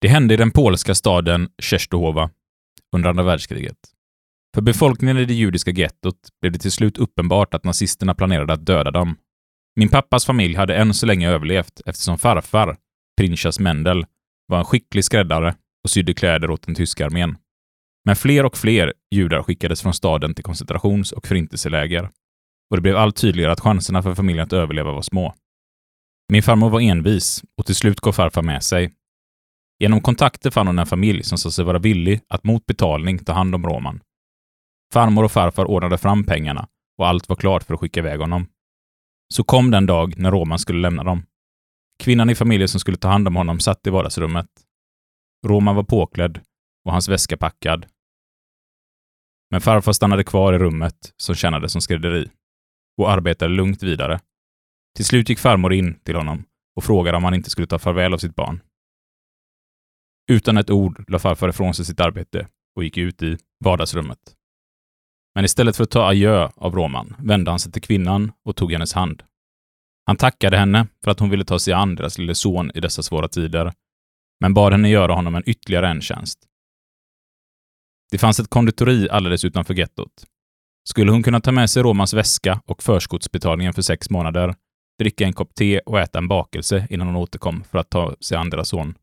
Det hände i den polska staden Czestochowa under andra världskriget. För befolkningen i det judiska gettot blev det till slut uppenbart att nazisterna planerade att döda dem. Min pappas familj hade än så länge överlevt eftersom farfar, Prinsas Mendel, var en skicklig skräddare och sydde kläder åt den tyska armén. Men fler och fler judar skickades från staden till koncentrations och förintelseläger. Och det blev allt tydligare att chanserna för familjen att överleva var små. Min farmor var envis och till slut gav farfar med sig. Genom kontakter fann hon en familj som sa sig vara villig att mot betalning ta hand om Roman. Farmor och farfar ordnade fram pengarna och allt var klart för att skicka iväg honom. Så kom den dag när Roman skulle lämna dem. Kvinnan i familjen som skulle ta hand om honom satt i vardagsrummet. Roman var påklädd och hans väska packad. Men farfar stannade kvar i rummet som tjänade som skrädderi och arbetade lugnt vidare. Till slut gick farmor in till honom och frågade om han inte skulle ta farväl av sitt barn. Utan ett ord la farfar ifrån sig sitt arbete och gick ut i vardagsrummet. Men istället för att ta adjö av Roman vände han sig till kvinnan och tog hennes hand. Han tackade henne för att hon ville ta sig an deras lille son i dessa svåra tider, men bad henne göra honom en ytterligare en tjänst. Det fanns ett konditori alldeles utanför gettot. Skulle hon kunna ta med sig Romans väska och förskottsbetalningen för sex månader, dricka en kopp te och äta en bakelse innan hon återkom för att ta sig an deras son?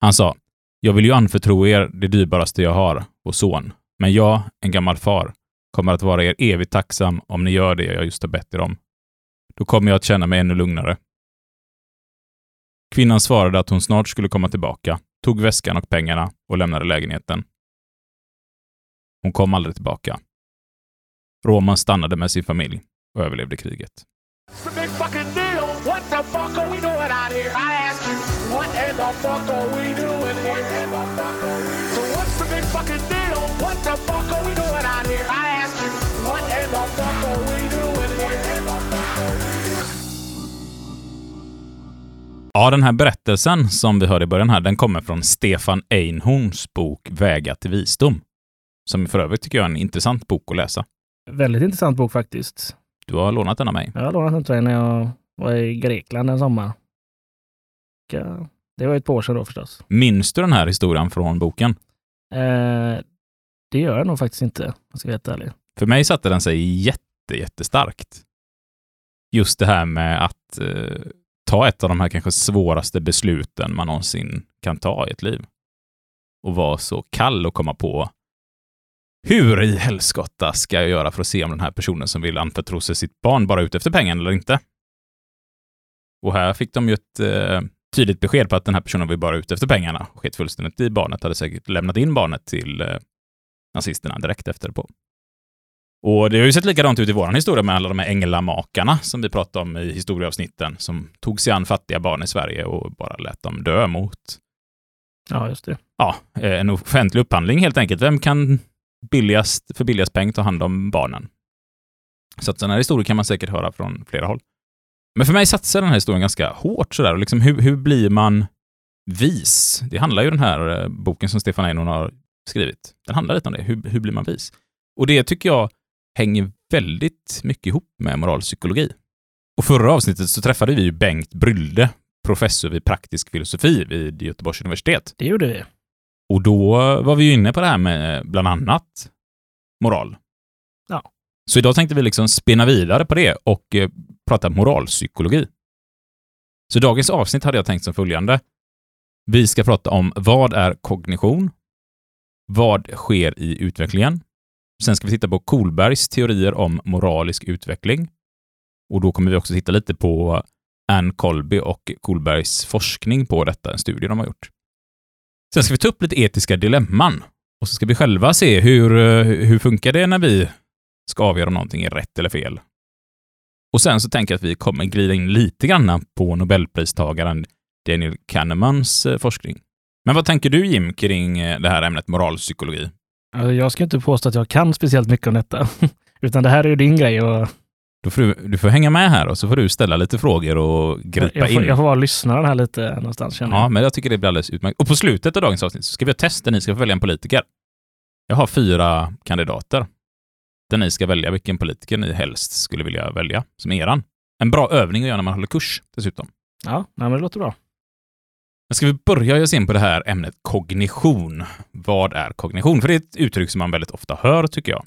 Han sa, jag vill ju anförtro er det dyrbaraste jag har, vår son, men jag, en gammal far, kommer att vara er evigt tacksam om ni gör det jag just har bett er om. Då kommer jag att känna mig ännu lugnare. Kvinnan svarade att hon snart skulle komma tillbaka, tog väskan och pengarna och lämnade lägenheten. Hon kom aldrig tillbaka. Roman stannade med sin familj och överlevde kriget. Ja, den här berättelsen som vi hörde i början här, den kommer från Stefan Einhorns bok Vägar till visdom. Som för övrigt tycker jag är en intressant bok att läsa. Väldigt intressant bok faktiskt. Du har lånat den av mig. Jag har lånat den till dig när jag var i Grekland en sommar. Det var ett par år sedan då förstås. Minns du den här historien från boken? Eh, det gör jag nog faktiskt inte, om jag ska vara helt ärlig. För mig satte den sig jätte, jättestarkt. Just det här med att eh, ta ett av de här kanske svåraste besluten man någonsin kan ta i ett liv. Och vara så kall och komma på hur i helskotta ska jag göra för att se om den här personen som vill anförtro sig sitt barn bara ute efter pengarna eller inte? Och här fick de ju ett eh, tydligt besked på att den här personen var bara ute efter pengarna och sket fullständigt i barnet. Hade säkert lämnat in barnet till eh, nazisterna direkt efter på. Och det har ju sett likadant ut i vår historia med alla de här änglamakarna som vi pratade om i historieavsnitten som tog sig an fattiga barn i Sverige och bara lät dem dö mot Ja, just det. Ja, eh, en offentlig upphandling helt enkelt. Vem kan billigast, för billigast peng ta hand om barnen? Så att sådana här historier kan man säkert höra från flera håll. Men för mig satsar den här historien ganska hårt sådär. Och liksom hur, hur blir man vis? Det handlar ju den här eh, boken som Stefan Einon har skrivit. Den handlar lite om det. Hur, hur blir man vis? Och det tycker jag hänger väldigt mycket ihop med moralpsykologi. Och förra avsnittet så träffade vi ju Bengt Brylde, professor vid praktisk filosofi vid Göteborgs universitet. Det gjorde vi. Och då var vi ju inne på det här med bland annat moral. Ja. Så idag tänkte vi liksom spinna vidare på det och eh, prata moralpsykologi. Så dagens avsnitt hade jag tänkt som följande. Vi ska prata om vad är kognition? Vad sker i utvecklingen? Sen ska vi titta på Kolbergs teorier om moralisk utveckling. Och då kommer vi också titta lite på Ann Colby och Kolbergs forskning på detta, en studie de har gjort. Sen ska vi ta upp lite etiska dilemman och så ska vi själva se hur, eh, hur funkar det när vi ska avgöra om någonting är rätt eller fel. Och sen så tänker jag att vi kommer glida in lite grann på Nobelpristagaren Daniel Kahnemans eh, forskning. Men vad tänker du Jim kring eh, det här ämnet moralpsykologi? Alltså, jag ska inte påstå att jag kan speciellt mycket om detta, utan det här är ju din grej. Och... Då får du, du får hänga med här och så får du ställa lite frågor och gripa jag får, in. Jag får bara lyssna här lite någonstans känner jag. Ja, men jag tycker det blir alldeles utmärkt. Och på slutet av dagens avsnitt så ska vi ha test där ni ska få välja en politiker. Jag har fyra kandidater där ni ska välja vilken politiker ni helst skulle vilja välja som eran. En bra övning att göra när man håller kurs dessutom. Ja, nej, men det låter bra. Men ska vi börja ge oss in på det här ämnet kognition? Vad är kognition? För det är ett uttryck som man väldigt ofta hör, tycker jag.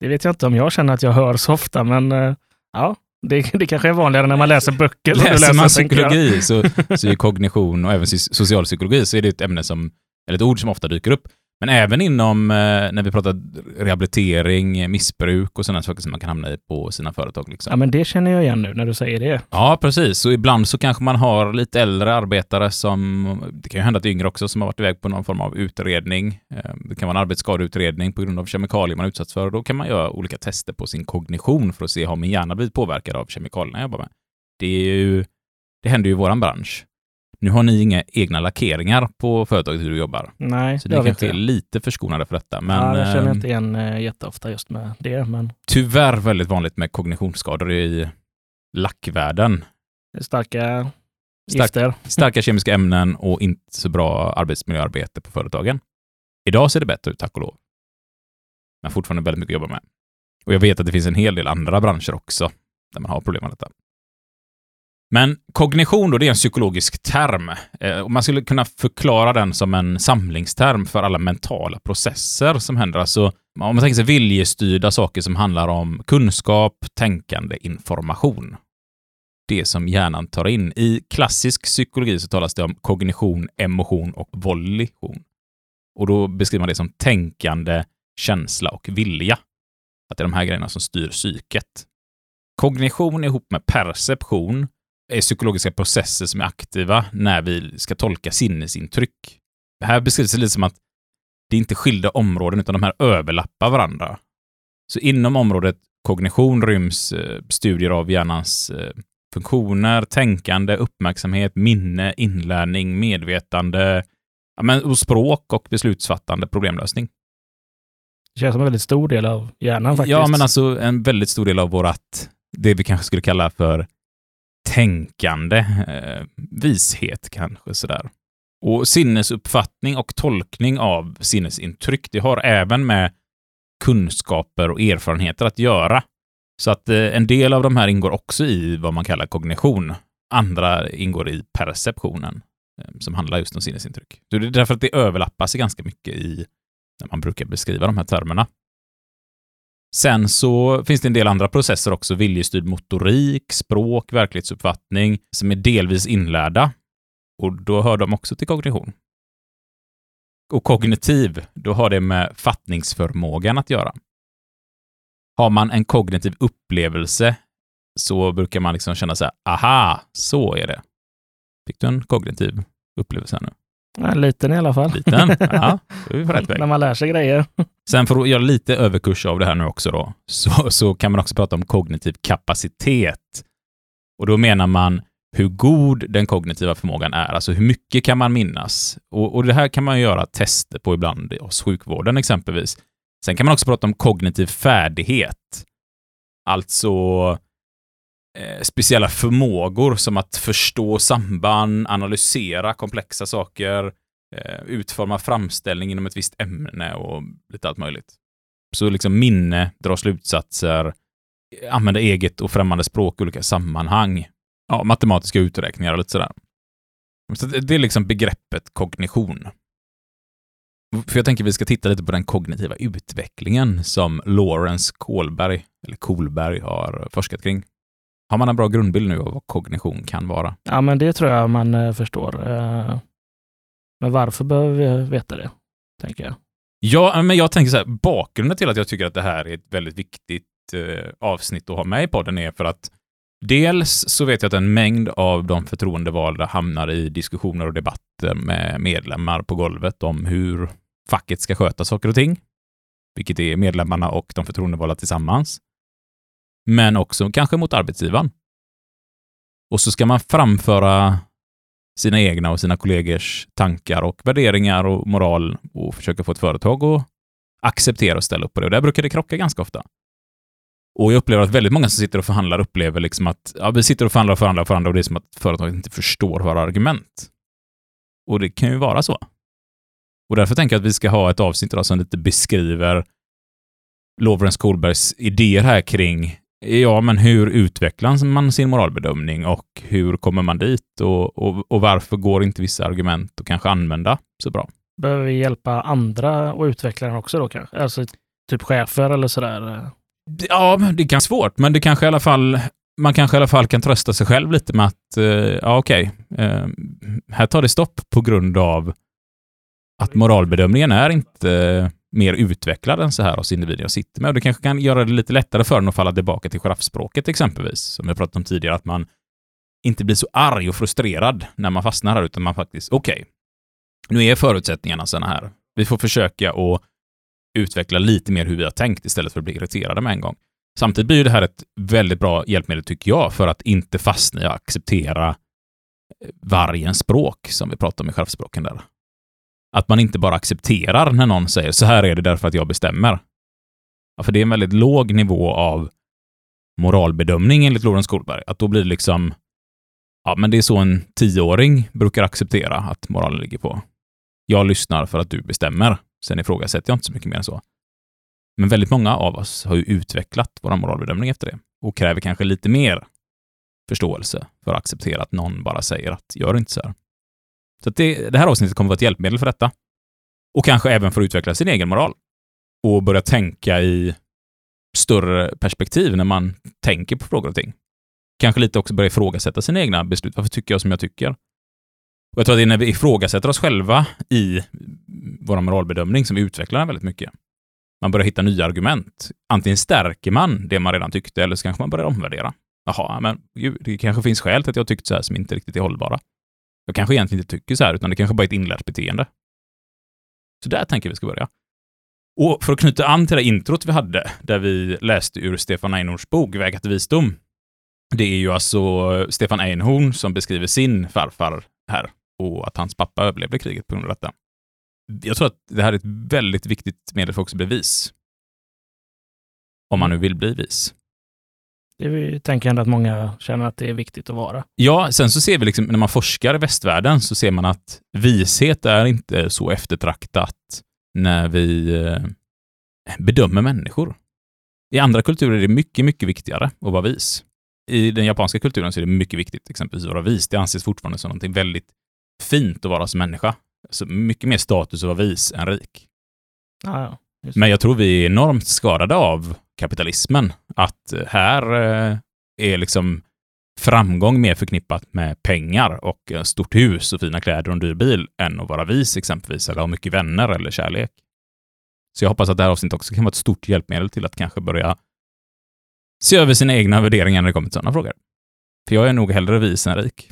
Det vet jag inte om jag känner att jag hör så ofta, men eh, ja, det, det kanske är vanligare när man läser böcker. du Läser man psykologi så, så är kognition och även so- socialpsykologi så är det ett ämne som, eller ett ord som ofta dyker upp. Men även inom, eh, när vi pratar rehabilitering, missbruk och sådana saker som man kan hamna i på sina företag. Liksom. Ja, men det känner jag igen nu när du säger det. Ja, precis. Så ibland så kanske man har lite äldre arbetare som, det kan ju hända att yngre också, som har varit iväg på någon form av utredning. Eh, Det kan vara en arbetsskadeutredning på grund av kemikalier man utsatts för. Då kan man göra olika tester på sin kognition för att se har min hjärna blivit påverkad av kemikalierna jag jobbar med. Det, är ju, det händer ju i våran bransch. Nu har ni inga egna lackeringar på företaget du jobbar. Nej, Så det ni kanske är lite förskonade för detta. Men ja, jag känner eh, inte igen eh, jätteofta just med det, men tyvärr väldigt vanligt med kognitionsskador i lackvärlden. det är starka Stark- gifter. starka kemiska ämnen och inte så bra arbetsmiljöarbete på företagen. Idag ser det bättre ut, tack och lov. Men fortfarande väldigt mycket att jobba med. Och jag vet att det finns en hel del andra branscher också där man har problem med detta. Men kognition då, det är en psykologisk term. Eh, och man skulle kunna förklara den som en samlingsterm för alla mentala processer som händer. Alltså, om man tänker sig viljestyrda saker som handlar om kunskap, tänkande, information det som hjärnan tar in. I klassisk psykologi så talas det om kognition, emotion och volition. Och då beskriver man det som tänkande, känsla och vilja. Att det är de här grejerna som styr psyket. Kognition ihop med perception är psykologiska processer som är aktiva när vi ska tolka sinnesintryck. Det här beskrivs det lite som att det är inte skilda områden, utan de här överlappar varandra. Så inom området kognition ryms eh, studier av hjärnans eh, funktioner, tänkande, uppmärksamhet, minne, inlärning, medvetande, ja, men, och språk och beslutsfattande, problemlösning. Det känns som en väldigt stor del av hjärnan faktiskt. Ja, men alltså en väldigt stor del av vårat, det vi kanske skulle kalla för tänkande, eh, vishet kanske sådär. Och sinnesuppfattning och tolkning av sinnesintryck, det har även med kunskaper och erfarenheter att göra. Så att eh, en del av de här ingår också i vad man kallar kognition. Andra ingår i perceptionen, eh, som handlar just om sinnesintryck. Så det är därför att det överlappar sig ganska mycket i när man brukar beskriva de här termerna. Sen så finns det en del andra processer också, viljestyrd motorik, språk, verklighetsuppfattning, som är delvis inlärda. Och då hör de också till kognition. Och kognitiv, då har det med fattningsförmågan att göra. Har man en kognitiv upplevelse så brukar man liksom känna så här, aha, så är det. Fick du en kognitiv upplevelse här nu? Ja, en liten i alla fall. Liten? Ja, då är vi på rätt väg. När man lär sig grejer. Sen för att göra lite överkurs av det här nu också då, så, så kan man också prata om kognitiv kapacitet. Och då menar man hur god den kognitiva förmågan är, alltså hur mycket kan man minnas? Och, och det här kan man göra tester på ibland hos sjukvården exempelvis. Sen kan man också prata om kognitiv färdighet. Alltså eh, speciella förmågor som att förstå samband, analysera komplexa saker, eh, utforma framställning inom ett visst ämne och lite allt möjligt. Så liksom minne, dra slutsatser, använda eget och främmande språk i olika sammanhang. Ja, matematiska uträkningar och lite sådär. Så det är liksom begreppet kognition. För jag tänker vi ska titta lite på den kognitiva utvecklingen som Lawrence Kohlberg, eller Kohlberg, har forskat kring. Har man en bra grundbild nu av vad kognition kan vara? Ja, men det tror jag man eh, förstår. Eh, Men varför behöver vi veta det, tänker jag. Ja, men jag tänker så här, bakgrunden till att jag tycker att det här är ett väldigt viktigt eh, avsnitt att ha med i podden är för att dels så vet jag att en mängd av de förtroendevalda hamnar i diskussioner och debatter med medlemmar på golvet om hur facket ska sköta saker och ting, vilket är medlemmarna och de förtroendevalda tillsammans. Men också kanske mot arbetsgivaren. Och så ska man framföra sina egna och sina kollegors tankar och värderingar och moral och försöka få ett företag att acceptera och ställa upp på det. Och där brukar det krocka ganska ofta. Och jag upplever att väldigt många som sitter och förhandlar upplever liksom att ja, vi sitter och förhandlar och förhandlar och förhandlar och det är som att företaget inte förstår våra argument. Och det kan ju vara så. Och därför tänker jag att vi ska ha ett avsnitt idag som lite beskriver Lovren Kohlbergs idéer här kring Ja, men hur utvecklar man sin moralbedömning och hur kommer man dit och, och, och varför går inte vissa argument att kanske använda så bra? Behöver vi hjälpa andra att utveckla den också då kanske? Alltså typ chefer eller sådär? Ja, det kan vara svårt, men det kanske i alla fall man kanske i alla fall kan trösta sig själv lite med att, eh, ja okej, okay, eh, här tar det stopp på grund av att moralbedömningen är inte mer utvecklad än så här hos individen jag sitter med. Och det kanske kan göra det lite lättare för en att falla tillbaka till giraffspråket exempelvis, som jag pratat om tidigare, att man inte blir så arg och frustrerad när man fastnar här, utan man faktiskt, okej, okay, nu är förutsättningarna sådana här. Vi får försöka att utveckla lite mer hur vi har tänkt istället för att bli irriterade med en gång. Samtidigt blir det här ett väldigt bra hjälpmedel, tycker jag, för att inte fastna i att acceptera eh, vargens språk, som vi pratade om i självspråken där. Att man inte bara accepterar när någon säger så här är det därför att jag bestämmer. Ja, för det är en väldigt låg nivå av moralbedömning enligt Lorentz Skolberg. Att då blir det liksom, ja men det är så en tioåring brukar acceptera att moralen ligger på. Jag lyssnar för att du bestämmer. Sen ifrågasätter jag inte så mycket mer än så. Men väldigt många av oss har ju utvecklat vår moralbedömning efter det och kräver kanske lite mer förståelse för att acceptera att någon bara säger att gör inte så här. Så det, det här avsnittet kommer att vara ett hjälpmedel för detta. Och kanske även för att utveckla sin egen moral. Och börja tänka i större perspektiv när man tänker på frågor och ting. Kanske lite också börja ifrågasätta sina egna beslut. Varför tycker jag som jag tycker? Och jag tror att det är när vi ifrågasätter oss själva i vår moralbedömning som vi utvecklar den väldigt mycket. Man börjar hitta nya argument. Antingen stärker man det man redan tyckte eller så kanske man börjar omvärdera. Jaha, men gud, det kanske finns skäl till att jag tyckt så här som inte riktigt är hållbara. Jag kanske egentligen inte tycker så här, utan det kanske bara är ett inlärt beteende. Så där tänker vi ska börja. Och för att knyta an till det introt vi hade, där vi läste ur Stefan Einhorns bok Vägar till visdom. Det är ju alltså Stefan Einhorn som beskriver sin farfar här och att hans pappa överlevde kriget på grund av detta. Jag tror att det här är ett väldigt viktigt medel för att också bli vis. Om man nu vill bli vis. Det tänker jag ändå att många känner att det är viktigt att vara. Ja, sen så ser vi liksom, när man forskar i västvärlden så ser man att vishet är inte så eftertraktat när vi eh, bedömer människor. I andra kulturer är det mycket, mycket viktigare att vara vis. I den japanska kulturen så är det mycket viktigt exempelvis att vara vis. Det anses fortfarande som något väldigt fint att vara som människa. Så mycket mer status att vara vis än rik. Ja, ja. Men jag tror vi är enormt skadade av kapitalismen. Att här eh, är liksom framgång mer förknippat med pengar och stort hus och fina kläder och en dyr bil än att vara vis exempelvis, eller ha mycket vänner eller kärlek. Så jag hoppas att det här avsnittet också kan vara ett stort hjälpmedel till att kanske börja se över sina egna värderingar när det kommer till sådana frågor. För jag är nog hellre vis än rik.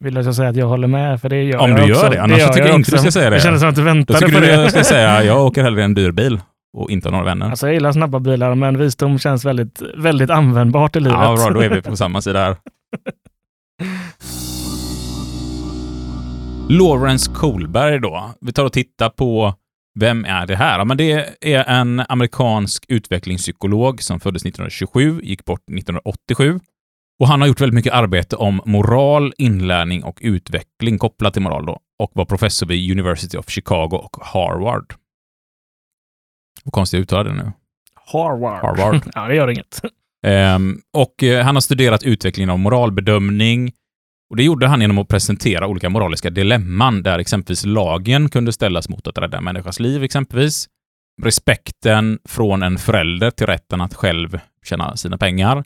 Vill du säga att jag håller med? För det gör Om jag du också. gör det. Annars det tycker jag, inte du ska säga det. Jag känner som att du väntade Då tycker på du det. jag ska säga jag åker hellre en dyr bil och inte har några vänner. Alltså jag gillar snabba bilar, men visdom känns väldigt, väldigt användbart i livet. Ja, bra. Då är vi på samma sida här. Lawrence Kohlberg då. Vi tar och tittar på vem är det här? Ja, men det är en amerikansk utvecklingspsykolog som föddes 1927, gick bort 1987 och han har gjort väldigt mycket arbete om moral, inlärning och utveckling kopplat till moral då, och var professor vid University of Chicago och Harvard. Vad konstigt jag uttalar det nu. Harvard. Harvard. ja, det gör inget. Um, och uh, han har studerat utvecklingen av moralbedömning. Och det gjorde han genom att presentera olika moraliska dilemman, där exempelvis lagen kunde ställas mot att rädda en människas liv, exempelvis. Respekten från en förälder till rätten att själv tjäna sina pengar.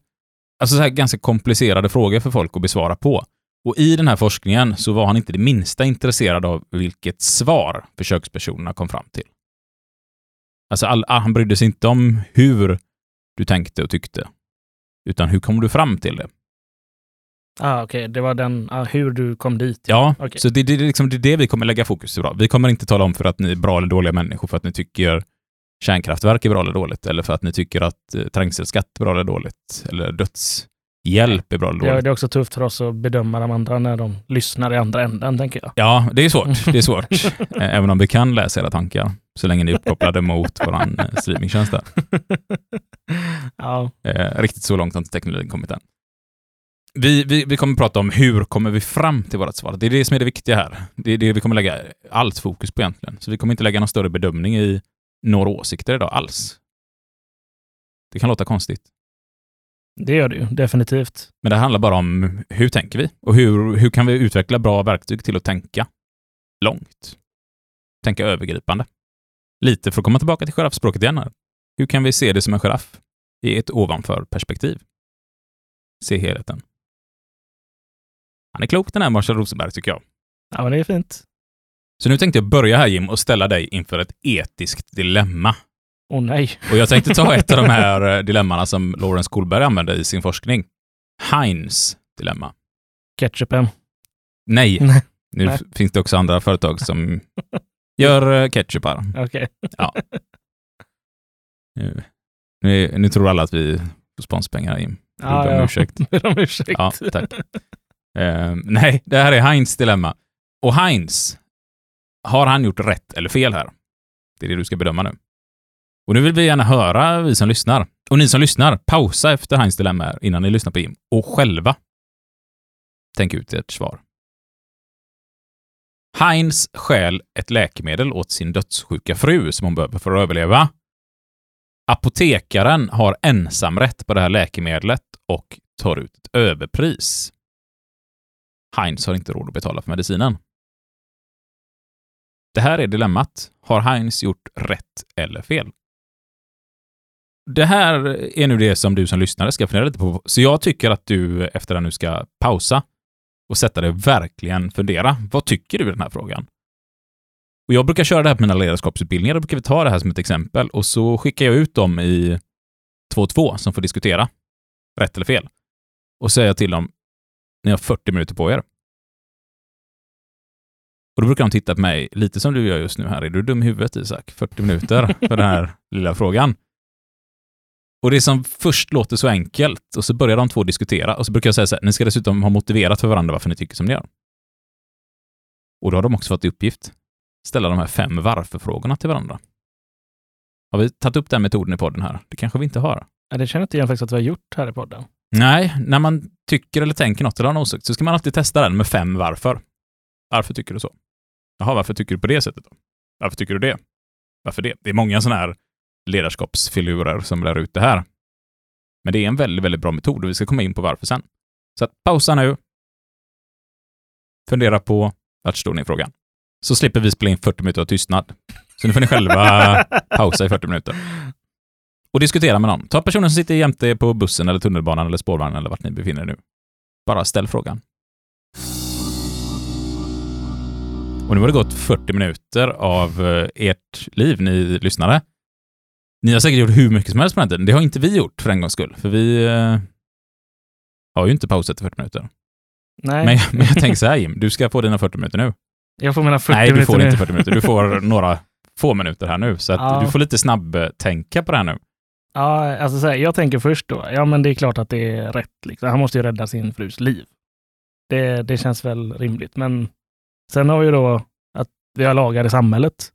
Alltså så här ganska komplicerade frågor för folk att besvara på. Och i den här forskningen så var han inte det minsta intresserad av vilket svar försökspersonerna kom fram till. Alltså all, han brydde sig inte om hur du tänkte och tyckte, utan hur kom du fram till det? Ah, Okej, okay. det var den, ah, hur du kom dit. Ja, okay. så det, det, liksom, det är det vi kommer lägga fokus på. Vi kommer inte tala om för att ni är bra eller dåliga människor för att ni tycker kärnkraftverk är bra eller dåligt, eller för att ni tycker att eh, trängselskatt är bra eller dåligt, eller dödshjälp är bra eller dåligt. Ja, det är också tufft för oss att bedöma de andra när de lyssnar i andra änden, tänker jag. Ja, det är svårt. Det är svårt. Eh, även om vi kan läsa era tankar, så länge ni är uppkopplade mot vår eh, streamingtjänst där. ja. Eh, riktigt så långt har inte teknologin kommit än. Vi, vi, vi kommer att prata om hur kommer vi fram till vårt svar. Det är det som är det viktiga här. Det är det vi kommer lägga allt fokus på egentligen. Så vi kommer inte lägga någon större bedömning i några åsikter idag alls. Det kan låta konstigt. Det gör det ju, definitivt. Men det handlar bara om hur tänker vi? Och hur, hur kan vi utveckla bra verktyg till att tänka långt? Tänka övergripande. Lite för att komma tillbaka till giraffspråket igen här. Hur kan vi se det som en giraff i ett ovanför-perspektiv? Se helheten. Han är klok den här Marshall Rosenberg tycker jag. Ja, men det är fint. Så nu tänkte jag börja här Jim och ställa dig inför ett etiskt dilemma. Åh nej. Och jag tänkte ta ett av de här eh, dilemmana som Lawrence Kohlberg använder i sin forskning. Heinz dilemma. Ketchupen. Nej, Nej. nu Nej. finns det också andra företag som gör eh, ketchupar. Okej. Nu, nu, nu tror alla att vi får sponspengar Jim. Ber om ursäkt. Ber om ursäkt. Ja, tack. Eh, nej, det här är Heinz dilemma. Och Heinz, har han gjort rätt eller fel här? Det är det du ska bedöma nu. Och nu vill vi gärna höra, vi som lyssnar. Och ni som lyssnar, pausa efter Heinz dilemma innan ni lyssnar på Jim. Och själva tänk ut ert svar. Heinz stjäl ett läkemedel åt sin dödssjuka fru som hon behöver för att överleva. Apotekaren har ensamrätt på det här läkemedlet och tar ut ett överpris. Heinz har inte råd att betala för medicinen. Det här är dilemmat. Har Heinz gjort rätt eller fel? Det här är nu det som du som lyssnare ska fundera lite på. Så jag tycker att du efter det nu ska pausa och sätta dig och verkligen fundera. Vad tycker du i den här frågan? Och jag brukar köra det här på mina ledarskapsutbildningar. Då brukar vi ta det här som ett exempel och så skickar jag ut dem i 2-2 som får diskutera. Rätt eller fel. Och säger till dem, ni har 40 minuter på er. Och då brukar de titta på mig lite som du gör just nu här. Är du dum i huvudet Isak? 40 minuter för den här lilla frågan. Och det som först låter så enkelt och så börjar de två diskutera och så brukar jag säga så här, ni ska dessutom ha motiverat för varandra varför ni tycker som ni gör. Och då har de också fått i uppgift ställa de här fem varför-frågorna till varandra. Har vi tagit upp den metoden i podden här? Det kanske vi inte har. Ja, det känner inte jag faktiskt att vi har gjort här i podden. Nej, när man tycker eller tänker något eller har en åsikt så ska man alltid testa den med fem varför. Varför tycker du så? Jaha, varför tycker du på det sättet då? Varför tycker du det? Varför det? Det är många sådana här ledarskapsfilurer som lär ut det här. Men det är en väldigt, väldigt bra metod och vi ska komma in på varför sen. Så att pausa nu. Fundera på vart står ni frågan. Så slipper vi spela in 40 minuter av tystnad. Så nu får ni själva pausa i 40 minuter. Och diskutera med någon. Ta personen som sitter jämte på bussen eller tunnelbanan eller spårvagnen eller vart ni befinner er nu. Bara ställ frågan. Och nu har det gått 40 minuter av eh, ert liv, ni lyssnare. Ni har säkert gjort hur mycket som helst på den tiden. Det har inte vi gjort för en gångs skull, för vi eh, har ju inte pausat i 40 minuter. Nej, Men, men jag tänker så här Jim, du ska få dina 40 minuter nu. jag får mina 40 Nej, du minuter får nu. inte 40 minuter. Du får några få minuter här nu. Så att Ja. du får lite snabbtänka på det här nu. Ja, alltså så här, jag tänker först då, ja men det är klart att det är rätt. Liksom. Han måste ju rädda sin frus liv. Det, det känns väl rimligt. Men sen har vi ju då att vi har lagar i samhället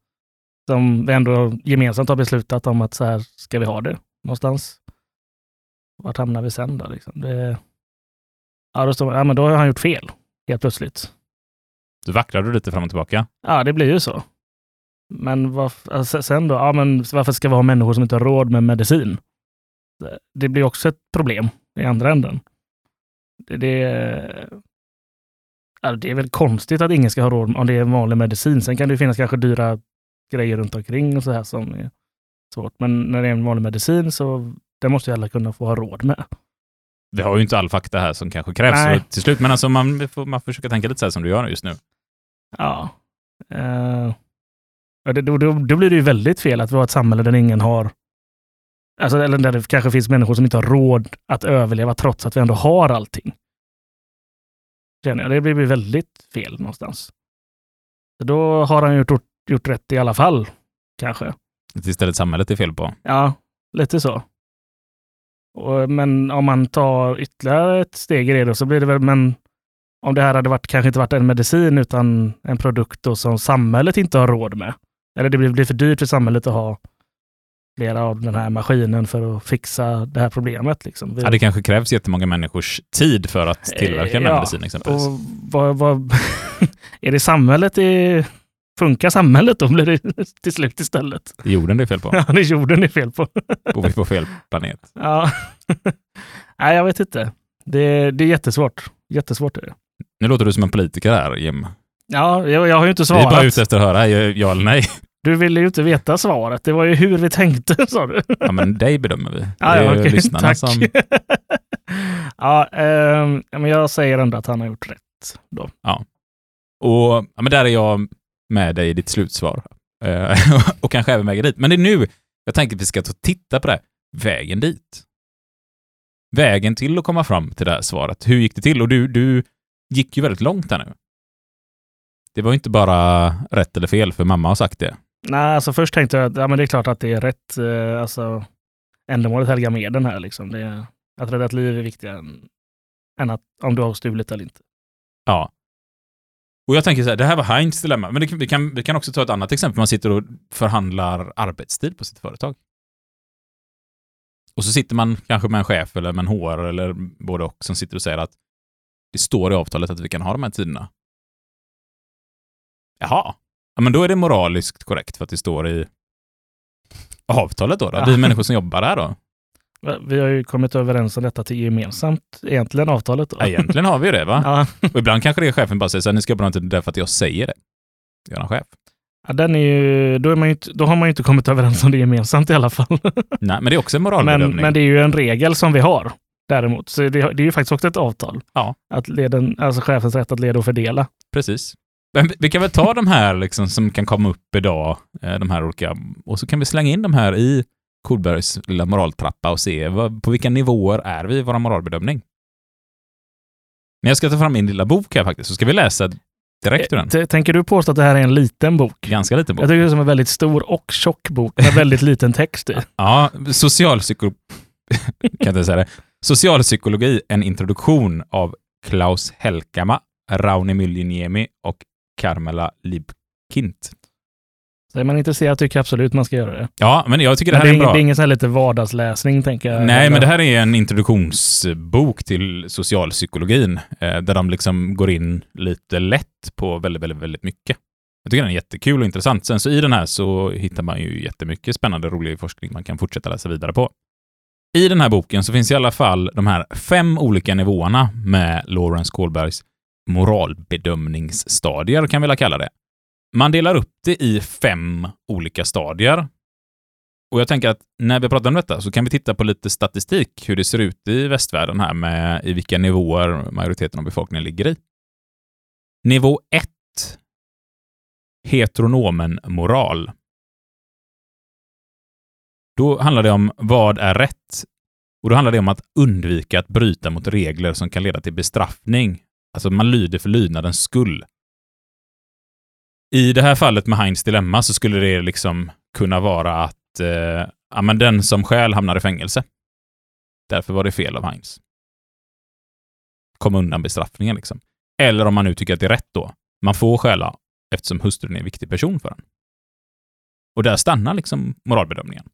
som vi ändå gemensamt har beslutat om att så här ska vi ha det någonstans. Vart hamnar vi sen då? Liksom? Det, ja, då står ja, men då har han gjort fel helt plötsligt. Du vacklar du lite fram och tillbaka. Ja, det blir ju så. Men varf- alltså, sen då, ja, men varför ska vi ha människor som inte har råd med medicin? Det- blir också ett problem i andra änden. Det, det, ja, det är väl konstigt att ingen ska ha råd om det är en vanlig medicin. Sen kan det finnas kanske dyra grejer runt omkring och så här som är svårt. Men när det är en vanlig medicin så det måste ju alla kunna få ha råd med. Vi har ju inte all fakta här som kanske krävs Nej. till slut, men alltså man får man får försöka tänka lite så här som du gör just nu. Ja. Det, då, då, då blir det ju väldigt fel att vi har ett samhälle där ingen har Alltså, eller där det kanske finns människor som inte har råd att överleva trots att vi ändå har allting. Känner jag. Det blir väldigt fel någonstans. Så då har han gjort, gjort rätt i alla fall, kanske. Att istället samhället är fel på. Ja, lite så. Och, men om man tar ytterligare ett steg i det då, så blir det väl, men om det här hade varit, kanske inte varit en medicin utan en produkt då som samhället inte har råd med. Eller det blir, blir för dyrt för samhället att ha flera av den här maskinen för att fixa det här problemet. Liksom. Vi- Ja, det kanske krävs jättemånga människors tid för att tillverka den här Ja, medicinen exempelvis. Och vad, vad, är det samhället i funkar samhället då blir det till slut istället. Det är jorden det är fel på. Ja, det är jorden det är fel på. Bor vi på fel planet? Ja. Nej, jag vet inte. Det, det är jättesvårt. Jättesvårt är det. Nu låter du som en politiker här, Jim. Ja, jag, jag har ju inte Vi är svarat. bara ute efter att höra ja eller nej. Du ville ju inte veta svaret. Det var ju hur vi tänkte, sa du. Ja, men dig bedömer vi. Ja, det är ja, okej, lyssnarna tack. som... ja, ja, men jag säger ändå att han har gjort rätt. Då. Och ja, men där är jag med dig i ditt slutsvar. Eh, och kanske även vägen dit. Men det är nu jag tänker att vi ska ta och titta på det. här. Vägen dit. Vägen till att komma fram till det här svaret. Hur gick det till? Och du, du gick ju väldigt långt här nu. Det var ju inte bara rätt eller fel, för mamma har sagt det. Nej, alltså först tänkte jag att ja, men det är klart att det är rätt. Eh, alltså, ändamålet helgar medlen här. Liksom. Det att rädda ett liv är viktigare än, än att, om du har stulit eller inte. Ja. Och jag tänker så här, det här var Heinz dilemma. Men det, vi, kan, vi kan också ta ett annat exempel. Man sitter och förhandlar arbetstid på sitt företag. Och så sitter man kanske med en chef eller med en HR eller både och som sitter och säger att det står i avtalet att vi kan ha de här tiderna. Jaha. Ja, men då är det moraliskt korrekt för att det står i avtalet då. då. Ja. Vi människor som jobbar där då. Vi har ju kommit överens om detta till gemensamt, egentligen avtalet. Då. Ja, egentligen har vi ju det va? Ja, Och ibland kanske det är chefen bara säger så här, ni ska jobba någonting därför att jag säger det. Jag är en chef. ja, den är ju, då, är man ju då har man ju inte kommit överens om det gemensamt i alla fall. Nej, men det är också en Men, moralbedömning. men det är ju en regel som vi har däremot. Så det, det är ju faktiskt också ett avtal. Ja. Att leden, alltså chefens rätt att leda och fördela. Precis. Men vi- vi kan väl ta de här liksom som kan komma upp idag, eh, de här olika, och så kan vi slänga in de här i Kolbergs lilla moraltrappa och se vad, på vilka nivåer är vi i vår moralbedömning. Men jag ska ta fram min lilla bok här faktiskt, så ska vi läsa direkt ur den. T- Tänker du påstå att det här är en liten bok? Ganska liten bok. Jag tycker det är som en väldigt stor och tjock bok med väldigt liten text i. Ja, socialpsykologi... kan inte säga det. Socialpsykologi, en introduktion av Klaus Helkama, Rauni Mylliniemi och Carmela Liebkint. Så är man intresserad tycker jag absolut man ska göra det. Ja, men jag tycker det Men här det är är, ingen, bra... det är ingen sån här lite vardagsläsning, tänker jag. Nej, men det här är en introduktionsbok till socialpsykologin eh, där de liksom går in lite lätt på väldigt, väldigt, väldigt mycket. Jag tycker den är jättekul och intressant. Sen så i den här så hittar man ju jättemycket spännande, rolig forskning man kan fortsätta läsa vidare på. I den här boken så finns i alla fall de här fem olika nivåerna med Lawrence Kohlbergs moralbedömningsstadier, kan vi väl kalla det. Man delar upp det i fem olika stadier och jag tänker att när vi pratar om detta så kan vi titta på lite statistik, hur det ser ut i västvärlden här med i vilka nivåer majoriteten av befolkningen ligger i. Nivå 1. Heteronomen moral. Då handlar det om vad är rätt? Och då handlar det om att undvika att bryta mot regler som kan leda till bestraffning. Alltså man lyder för lydnadens skull. I det här fallet med Heinz dilemma så skulle det liksom kunna vara att eh, ja, men den som skäl hamnar i fängelse. Därför var det fel av Heinz. Kom undan bestraffningen liksom. Eller om man nu tycker att det är rätt då. Man får stjäla eftersom hustrun är en viktig person för en. Och där stannar liksom moralbedömningen.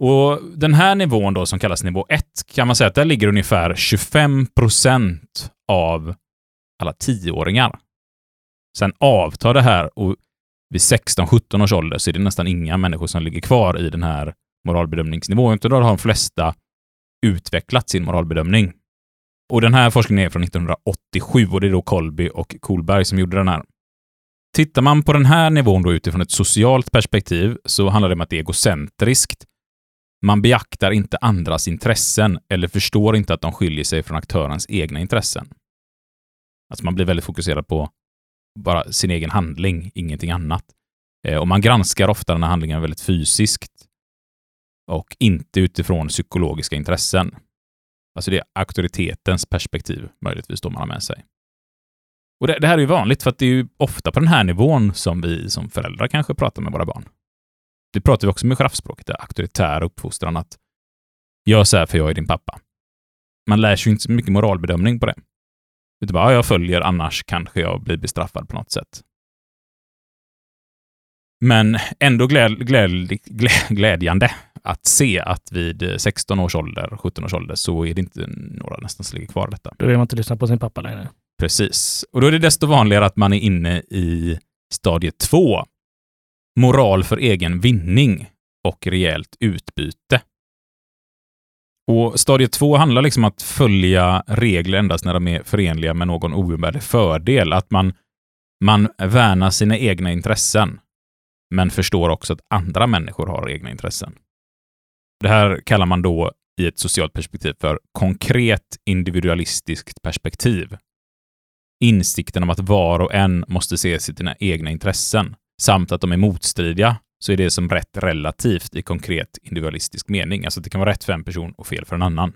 Och den här nivån då som kallas nivå 1 kan man säga att där ligger ungefär 25 procent av alla tioåringar. Sen avtar det här och vid 16-17 års ålder så är det nästan inga människor som ligger kvar i den här moralbedömningsnivån, utan då har de flesta utvecklat sin moralbedömning. Och den här forskningen är från 1987 och det är då Kolby och Kohlberg som gjorde den här. Tittar man på den här nivån då utifrån ett socialt perspektiv så handlar det om att det är egocentriskt. Man beaktar inte andras intressen eller förstår inte att de skiljer sig från aktörens egna intressen. Alltså man blir väldigt fokuserad på bara sin egen handling, ingenting annat. Eh, och man granskar ofta den här handlingen väldigt fysiskt och inte utifrån psykologiska intressen. Alltså det är auktoritetens perspektiv möjligtvis då man har med sig. Och det, det här är ju vanligt för att det är ju ofta på den här nivån som vi som föräldrar kanske pratar med våra barn. Det pratar vi också med giraffspråket, det auktoritära uppfostran att gör så här för jag är din pappa. Man lär sig inte så mycket moralbedömning på det. Utan bara, ja, jag följer, annars kanske jag blir bestraffad på något sätt. Men ändå gläd, gläd, glä- glädjande att se att vid 16 års ålder, 17 års ålder, så är det inte några nästan som ligger kvar detta. Då vill man inte lyssna på sin pappa längre. Precis. Och då är det desto vanligare att man är inne i Stadie 2. Moral för egen vinning och rejält utbyte. Och stadie 2 handlar liksom om att följa regler endast när de är förenliga med någon oumbärlig fördel. Att man, man värnar sina egna intressen, men förstår också att andra människor har egna intressen. Det här kallar man då i ett socialt perspektiv för konkret individualistiskt perspektiv. Insikten om att var och en måste se sina egna intressen, samt att de är motstridiga, så är det som rätt relativt i konkret individualistisk mening. Alltså det kan vara rätt för en person och fel för en annan.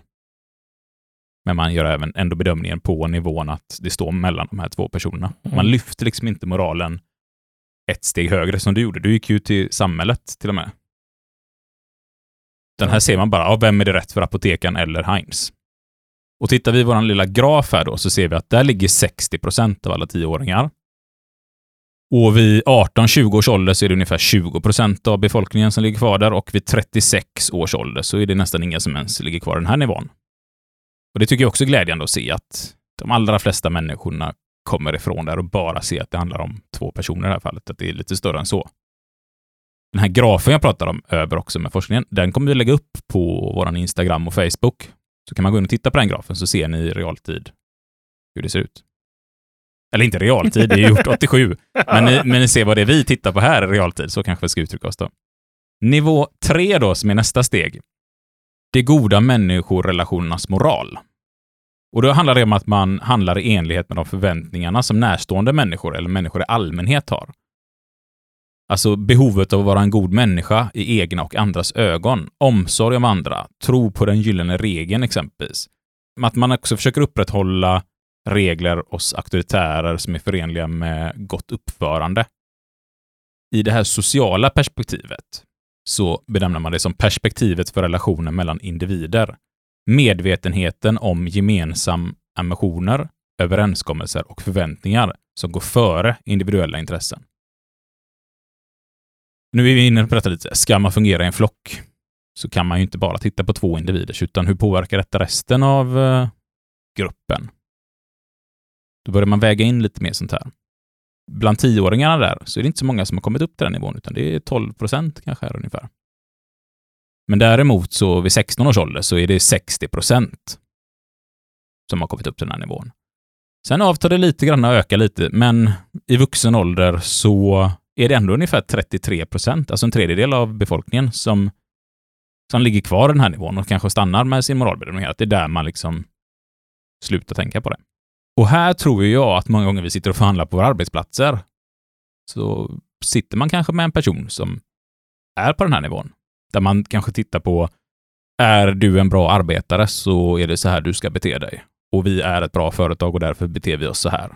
Men man gör även ändå bedömningen på nivån att det står mellan de här två personerna. Mm. Man lyfter liksom inte moralen ett steg högre som du gjorde. Du gick ju till samhället till och med. Den här ser man bara, ja, vem är det rätt för apotekaren eller Heinz? Och tittar vi i vår lilla graf här då, så ser vi att där ligger 60 procent av alla tioåringar. Och vid 18-20 års ålder så är det ungefär 20 procent av befolkningen som ligger kvar där och vid 36 års ålder så är det nästan inga som ens ligger kvar den här nivån. Och det tycker jag också är glädjande att se att de allra flesta människorna kommer ifrån där och bara ser att det handlar om två personer i det här fallet, att det är lite större än så. Den här grafen jag pratar om över också med forskningen, den kommer vi lägga upp på vår Instagram och Facebook. Så kan man gå in och titta på den grafen så ser ni i realtid hur det ser ut. Eller inte realtid, det är gjort 87. Men ni, men ni ser vad det är vi tittar på här i realtid, så kanske vi ska uttrycka oss då. Nivå 3 då, som är nästa steg. De goda människorelationernas moral. Och då handlar det om att man handlar i enlighet med de förväntningarna som närstående människor eller människor i allmänhet har. Alltså behovet av att vara en god människa i egna och andras ögon, omsorg om andra, tro på den gyllene regeln exempelvis. Att man också försöker upprätthålla regler hos auktoritärer som är förenliga med gott uppförande. I det här sociala perspektivet så benämner man det som perspektivet för relationen mellan individer. Medvetenheten om gemensam ambitioner, överenskommelser och förväntningar som går före individuella intressen. Nu är vi inne på detta lite. Ska man fungera i en flock så kan man ju inte bara titta på två individer, utan hur påverkar detta resten av eh, gruppen? Då börjar man väga in lite mer sånt här. Bland tioåringarna där så är det inte så många som har kommit upp till den nivån, utan det är 12 procent kanske här ungefär. Men däremot så vid 16 års ålder så är det 60 procent som har kommit upp till den här nivån. Sen avtar det lite grann och ökar lite, men i vuxen ålder så är det ändå ungefär 33 procent, alltså en tredjedel av befolkningen som, som ligger kvar i den här nivån och kanske stannar med sin moralbedömning. Att det är där man liksom slutar tänka på det. Och här tror jag att många gånger vi sitter och förhandlar på våra arbetsplatser, så sitter man kanske med en person som är på den här nivån. Där man kanske tittar på, är du en bra arbetare så är det så här du ska bete dig. Och vi är ett bra företag och därför beter vi oss så här.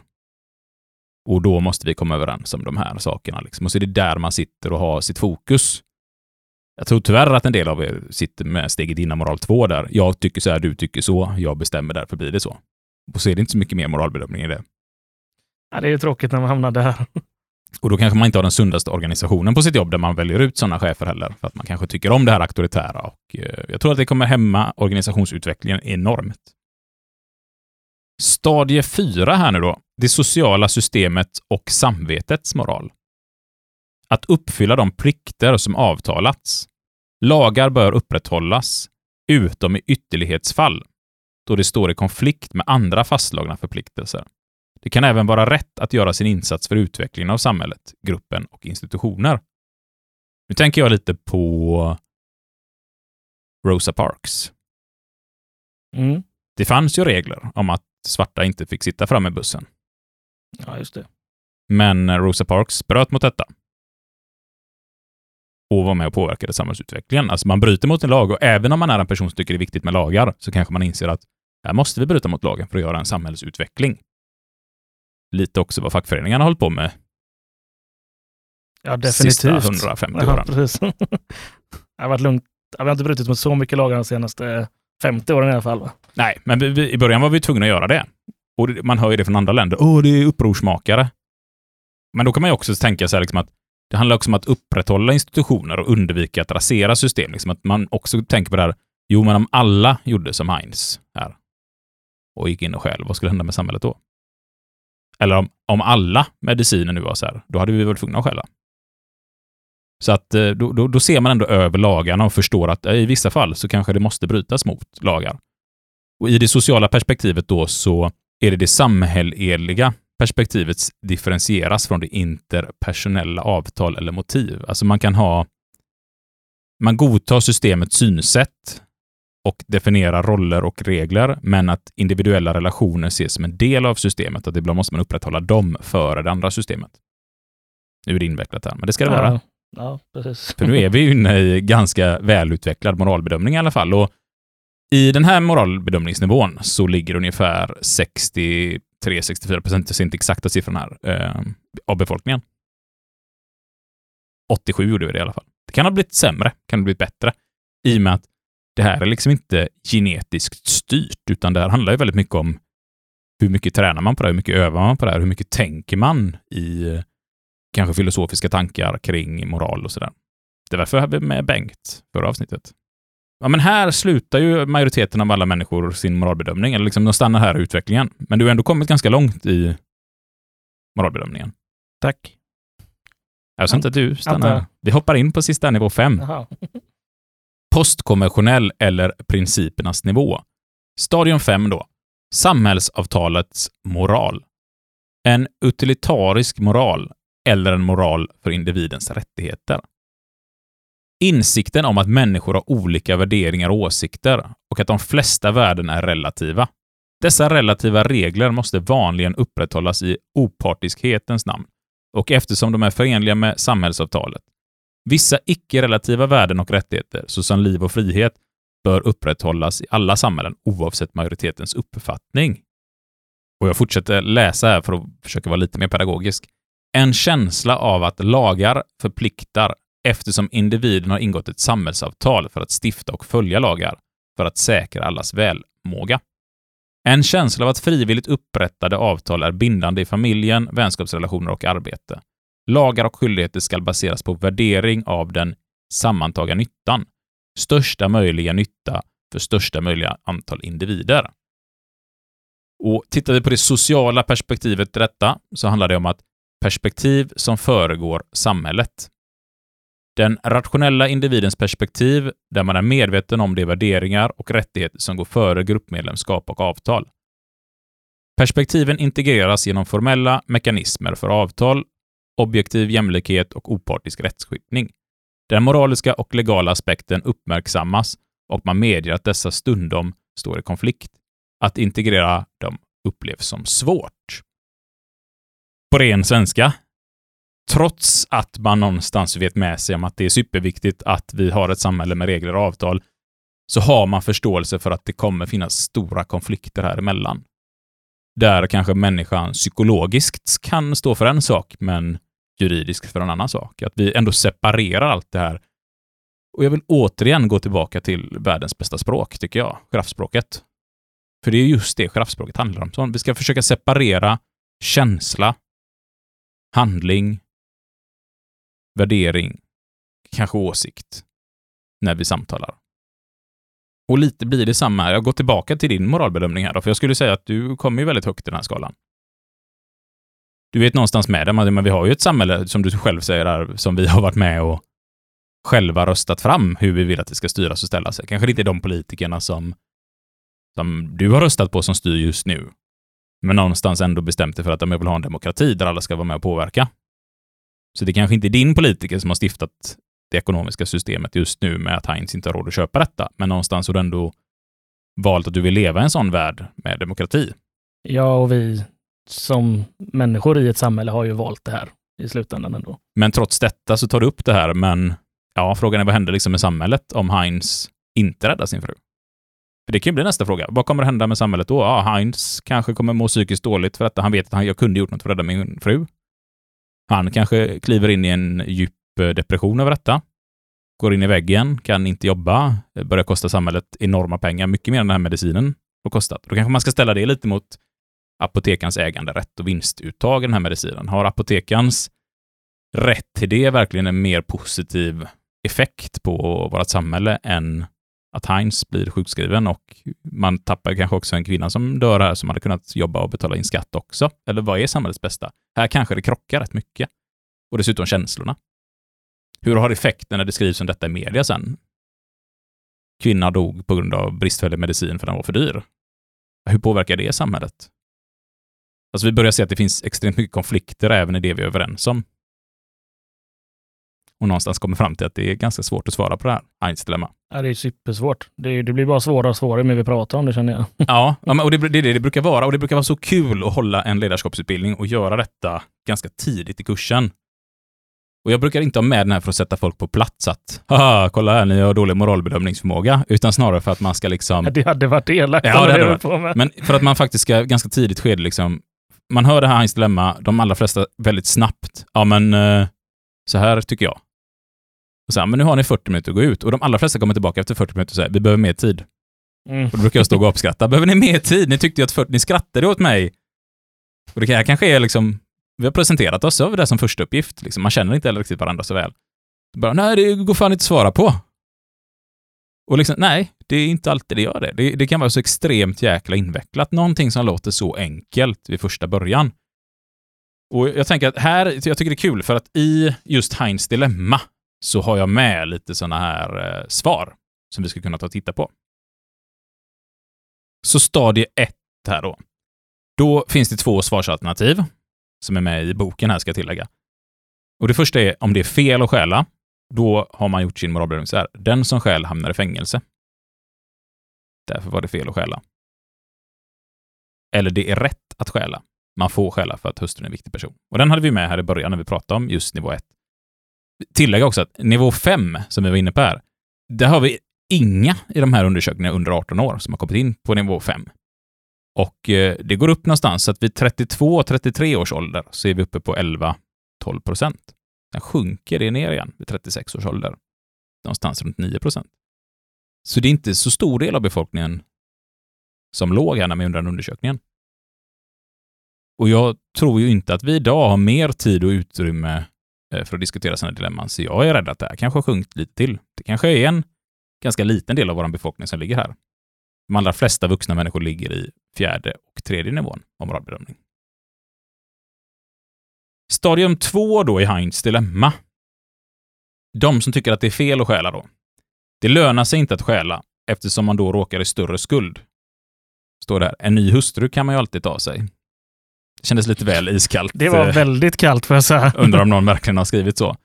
Och då måste vi komma överens om de här sakerna. Liksom. Och så är det där man sitter och har sitt fokus. Jag tror tyvärr att en del av er sitter med steget innan moral 2 där. Jag tycker så här, du tycker så, jag bestämmer, därför blir det så. Och så är det inte så mycket mer moralbedömning i det. Ja, det är ju tråkigt när man hamnar där. Och då kanske man inte har den sundaste organisationen på sitt jobb där man väljer ut sådana chefer heller, för att man kanske tycker om det här auktoritära. Och eh, jag tror att det kommer hämma organisationsutvecklingen enormt. Stadie 4 här nu då. Det sociala systemet och samvetets moral. Att uppfylla de plikter som avtalats. Lagar bör upprätthållas, utom i ytterlighetsfall, då det står i konflikt med andra fastslagna förpliktelser. Det kan även vara rätt att göra sin insats för utvecklingen av samhället, gruppen och institutioner. Nu tänker jag lite på Rosa Parks. Mm. Det fanns ju regler om att svarta inte fick sitta fram i bussen. Ja, just det. Men Rosa Parks bröt mot detta. Och var med och påverkade samhällsutvecklingen. Alltså man bryter mot en lag och även om man är en person som tycker det är viktigt med lagar så kanske man inser att här måste vi bryta mot lagen för att göra en samhällsutveckling. Lite också vad fackföreningarna har hållit på med Ja, sista definitivt. 150 Ja, åren. precis. det har varit lugnt. Ja, Vi har inte brutit mot så mycket lagar de senaste 50 åren i alla fall. Va? Nej, men vi, vi, i början var vi tvungna att göra det. Och man hör ju det från andra länder. Åh, det är upprorsmakare. Men då kan man ju också tänka sig liksom att det handlar också om att upprätthålla institutioner och undvika att rasera system. Liksom att man också tänker på det här, jo, men om alla gjorde som Heinz här och gick in och själv, vad skulle hända med samhället då? Eller om, om alla mediciner nu var så här, då hade vi varit tvungna att skälla. Så att eh, då, då, då ser man ändå över lagarna och förstår att eh, i vissa fall så kanske det måste brytas mot lagar. Och i det sociala perspektivet då så är det det samhälleliga perspektivet differentieras från det interpersonella avtal eller motiv. Alltså man kan ha... Man godtar systemets synsätt och definierar roller och regler, men att individuella relationer ses som en del av systemet, att ibland måste man upprätthålla dem före det andra systemet. Nu är det invecklat här, men det ska det vara. Ja, precis. För nu är vi inne i ganska välutvecklad moralbedömning i alla fall. Och I den här moralbedömningsnivån så ligger ungefär 3, 64 procent, jag ser inte exakta siffran här, eh, av befolkningen. 87 gjorde vi det i alla fall. Det kan ha blivit sämre, kan ha blivit bättre, i och med att det här är liksom inte genetiskt styrt, utan det här handlar ju väldigt mycket om hur mycket tränar man på det, hur mycket övar man på det, hur mycket tänker man i eh, kanske filosofiska tankar kring moral och sådär. Det var därför jag hade med Bengt förra avsnittet. Ja, men här slutar ju majoriteten av alla människor sin moralbedömning, eller liksom de stannar här i utvecklingen. Men du har ändå kommit ganska långt i moralbedömningen. Tack. Jag sa inte att du stannar. Vi hoppar in på sista nivå fem. Postkonventionell eller principernas nivå. Stadium 5 då. Samhällsavtalets moral. En utilitarisk moral eller en moral för individens rättigheter. Insikten om att människor har olika värderingar och åsikter och att de flesta värden är relativa. Dessa relativa regler måste vanligen upprätthållas i opartiskhetens namn och eftersom de är förenliga med samhällsavtalet. Vissa icke-relativa värden och rättigheter, såsom liv och frihet, bör upprätthållas i alla samhällen oavsett majoritetens uppfattning. Och jag fortsätter läsa här för att försöka vara lite mer pedagogisk. En känsla av att lagar förpliktar eftersom individen har ingått ett samhällsavtal för att stifta och följa lagar för att säkra allas välmåga. En känsla av att frivilligt upprättade avtal är bindande i familjen, vänskapsrelationer och arbete. Lagar och skyldigheter ska baseras på värdering av den sammantagna nyttan. Största möjliga nytta för största möjliga antal individer. Och tittar vi på det sociala perspektivet i detta så handlar det om att perspektiv som föregår samhället. Den rationella individens perspektiv, där man är medveten om de värderingar och rättigheter som går före gruppmedlemskap och avtal. Perspektiven integreras genom formella mekanismer för avtal, objektiv jämlikhet och opartisk rättsskipning. Den moraliska och legala aspekten uppmärksammas och man medger att dessa stundom står i konflikt. Att integrera dem upplevs som svårt. På ren svenska, trots att man någonstans vet med sig om att det är superviktigt att vi har ett samhälle med regler och avtal, så har man förståelse för att det kommer finnas stora konflikter här emellan. Där kanske människan psykologiskt kan stå för en sak, men juridiskt för en annan sak. Att vi ändå separerar allt det här. Och jag vill återigen gå tillbaka till världens bästa språk, tycker jag, giraffspråket. För det är just det giraffspråket handlar om. Så vi ska försöka separera känsla, handling, värdering, kanske åsikt, när vi samtalar. Och lite blir det samma här. Jag går tillbaka till din moralbedömning här då, för jag skulle säga att du kommer ju väldigt högt i den här skalan. Du vet någonstans med dig, men vi har ju ett samhälle, som du själv säger här, som vi har varit med och själva röstat fram hur vi vill att det ska styras och ställas. Kanske det inte är de politikerna som, som du har röstat på som styr just nu, men någonstans ändå bestämt dig för att de vill ha en demokrati där alla ska vara med och påverka. Så det kanske inte är din politiker som har stiftat det ekonomiska systemet just nu med att Heinz inte har råd att köpa detta, men någonstans har du ändå valt att du vill leva i en sån värld med demokrati. Ja, och vi som människor i ett samhälle har ju valt det här i slutändan ändå. Men trots detta så tar du upp det här, men ja, frågan är vad händer liksom med samhället om Heinz inte räddar sin fru? För det kan ju bli nästa fråga. Vad kommer hända med samhället då? Ja, Heinz kanske kommer må psykiskt dåligt för att han vet att han, jag kunde gjort något för att rädda min fru. Han kanske kliver in i en djup eh, depression över detta. Går in i väggen, kan inte jobba, eh, börjar kosta samhället enorma pengar, mycket mer än den här medicinen har kostat. Då kanske man ska ställa det lite mot apotekans äganderätt och vinstuttag i den här medicinen. Har apotekans rätt till det verkligen en mer positiv effekt på vårt samhälle än att Heinz blir sjukskriven och man tappar kanske också en kvinna som dör här som hade kunnat jobba och betala in skatt också. Eller vad är samhällets bästa? Här kanske det krockar rätt mycket. Och dessutom känslorna. Hur har effekten när det skrivs om detta i media sen? Kvinna dog på grund av bristfällig medicin för den var för dyr. Hur påverkar det samhället? Alltså vi börjar se att det finns extremt mycket konflikter även i det vi är överens om. Och någonstans kommer fram till att det är ganska svårt att svara på det här, Heinz dilemma. Ja, det är supersvårt. Det, det blir bara svårare och svårare med vi pratar om det känner jag. Ja, och det är det, det brukar vara. Och det brukar vara så kul att hålla en ledarskapsutbildning och göra detta ganska tidigt i kursen. Och jag brukar inte ha med den här för att sätta folk på plats att haha, kolla här, ni har dålig moralbedömningsförmåga, utan snarare för att man ska liksom... Ja, det hade varit elakt. Ja, det hade det varit. på med. Men för att man faktiskt ska ganska tidigt skede liksom, man hör det här Heinz dilemma, de allra flesta väldigt snabbt. Ja, men eh, så här tycker jag. Och så här, men nu har ni 40 minuter att gå ut. Och de allra flesta kommer tillbaka efter 40 minuter och säger, vi behöver mer tid. Mm. Och då brukar jag stå och gapskratta. Behöver ni mer tid? Ni tyckte ju att 40, ni skrattade åt mig. Och det här kanske är liksom, vi har presenterat oss, vi det som första uppgift. Liksom. Man känner inte heller riktigt varandra så väl. Bara, nej, det går fan inte att svara på. Och liksom, nej, det är inte alltid det gör det. det. Det kan vara så extremt jäkla invecklat. Någonting som låter så enkelt vid första början. Och jag tänker att här, jag tycker det är kul för att i just Heinz dilemma så har jag med lite sådana här eh, svar som vi ska kunna ta och titta på. Så stadie 1 här då. Då finns det två svarsalternativ som är med i boken här ska jag tillägga. Och det första är om det är fel att stjäla. Då har man gjort sin moralbedömning så här. Den som stjäl hamnar i fängelse. Därför var det fel att stjäla. Eller det är rätt att stjäla. Man får stjäla för att hustrun är en viktig person. Och den hade vi med här i början när vi pratade om just nivå 1. Tillägga också att nivå 5, som vi var inne på här, där har vi inga i de här undersökningarna under 18 år som har kommit in på nivå 5. Och eh, det går upp någonstans, så att vid 32-33 års ålder så är vi uppe på 11-12 procent. Sen sjunker det ner igen vid 36 års ålder. Någonstans runt 9 procent. Så det är inte så stor del av befolkningen som låg här när vi gjorde den undersökningen. Och jag tror ju inte att vi idag har mer tid och utrymme Eh, för att diskutera sina dilemman, så jag är rädd att det här kanske har sjunkit lite till. Det kanske är en ganska liten del av vår befolkning som ligger här. De allra flesta vuxna människor ligger i fjärde och tredje nivån av moralbedömning. Stadium två då i Heinz dilemma. De som tycker att det är fel att stjäla då. Det lönar sig inte att stjäla eftersom man då råkar i större skuld. Står det här. En ny hustru kan man ju alltid ta sig. Det kändes lite väl iskallt. Det var eh, väldigt kallt får jag säga. Undrar om någon verkligen har skrivit så.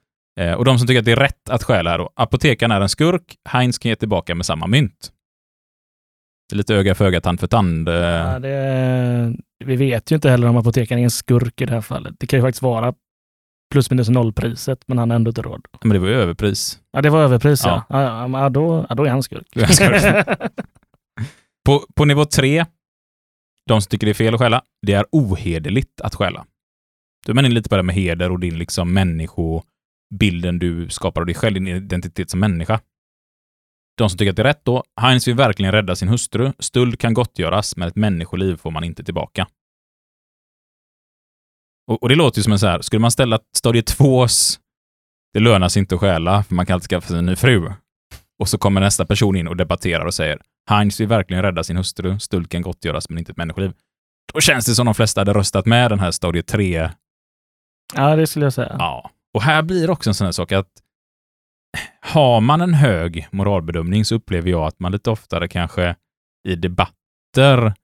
Eh, och de som tycker att det är rätt att stjäla här då. Apotekaren är en skurk, Heinz kan ge tillbaka med samma mynt. Det är lite öga för öga, tand för tand. eh. Ja, det, vi vet ju inte heller om apotekaren är en skurk i det här fallet. Det kan ju faktiskt vara plus minus nollpriset, men han har ändå inte råd. Men det var ju överpris. Ja, det var överpris ja. Ja. ja. ja, då. Då är han skurk. På, på nivå tre, de som tycker det är fel att stjäla, det är ohederligt att stjäla. Du är man lite på det här med heder och din liksom människobilden du skapar av dig själv, din identitet som människa. De som tycker att det är rätt då, Heinz vill verkligen rädda sin hustru. Stöld kan gottgöras, men ett människoliv får man inte tillbaka. Och, och det låter ju som en så här, skulle man ställa stadie tvås, det lönar sig inte att stjäla, för man kan alltid skaffa sig en ny fru. Och så kommer nästa person in och debatterar och säger, Heinz vill verkligen rädda sin hustru. Stöld kan gottgöras, men inte ett människoliv. Då känns det som de flesta hade röstat med den här stadie 3 Ja, det skulle jag säga. Ja, och här blir också en sån här sak att har man en hög moralbedömning så upplever jag att man lite oftare kanske i debatter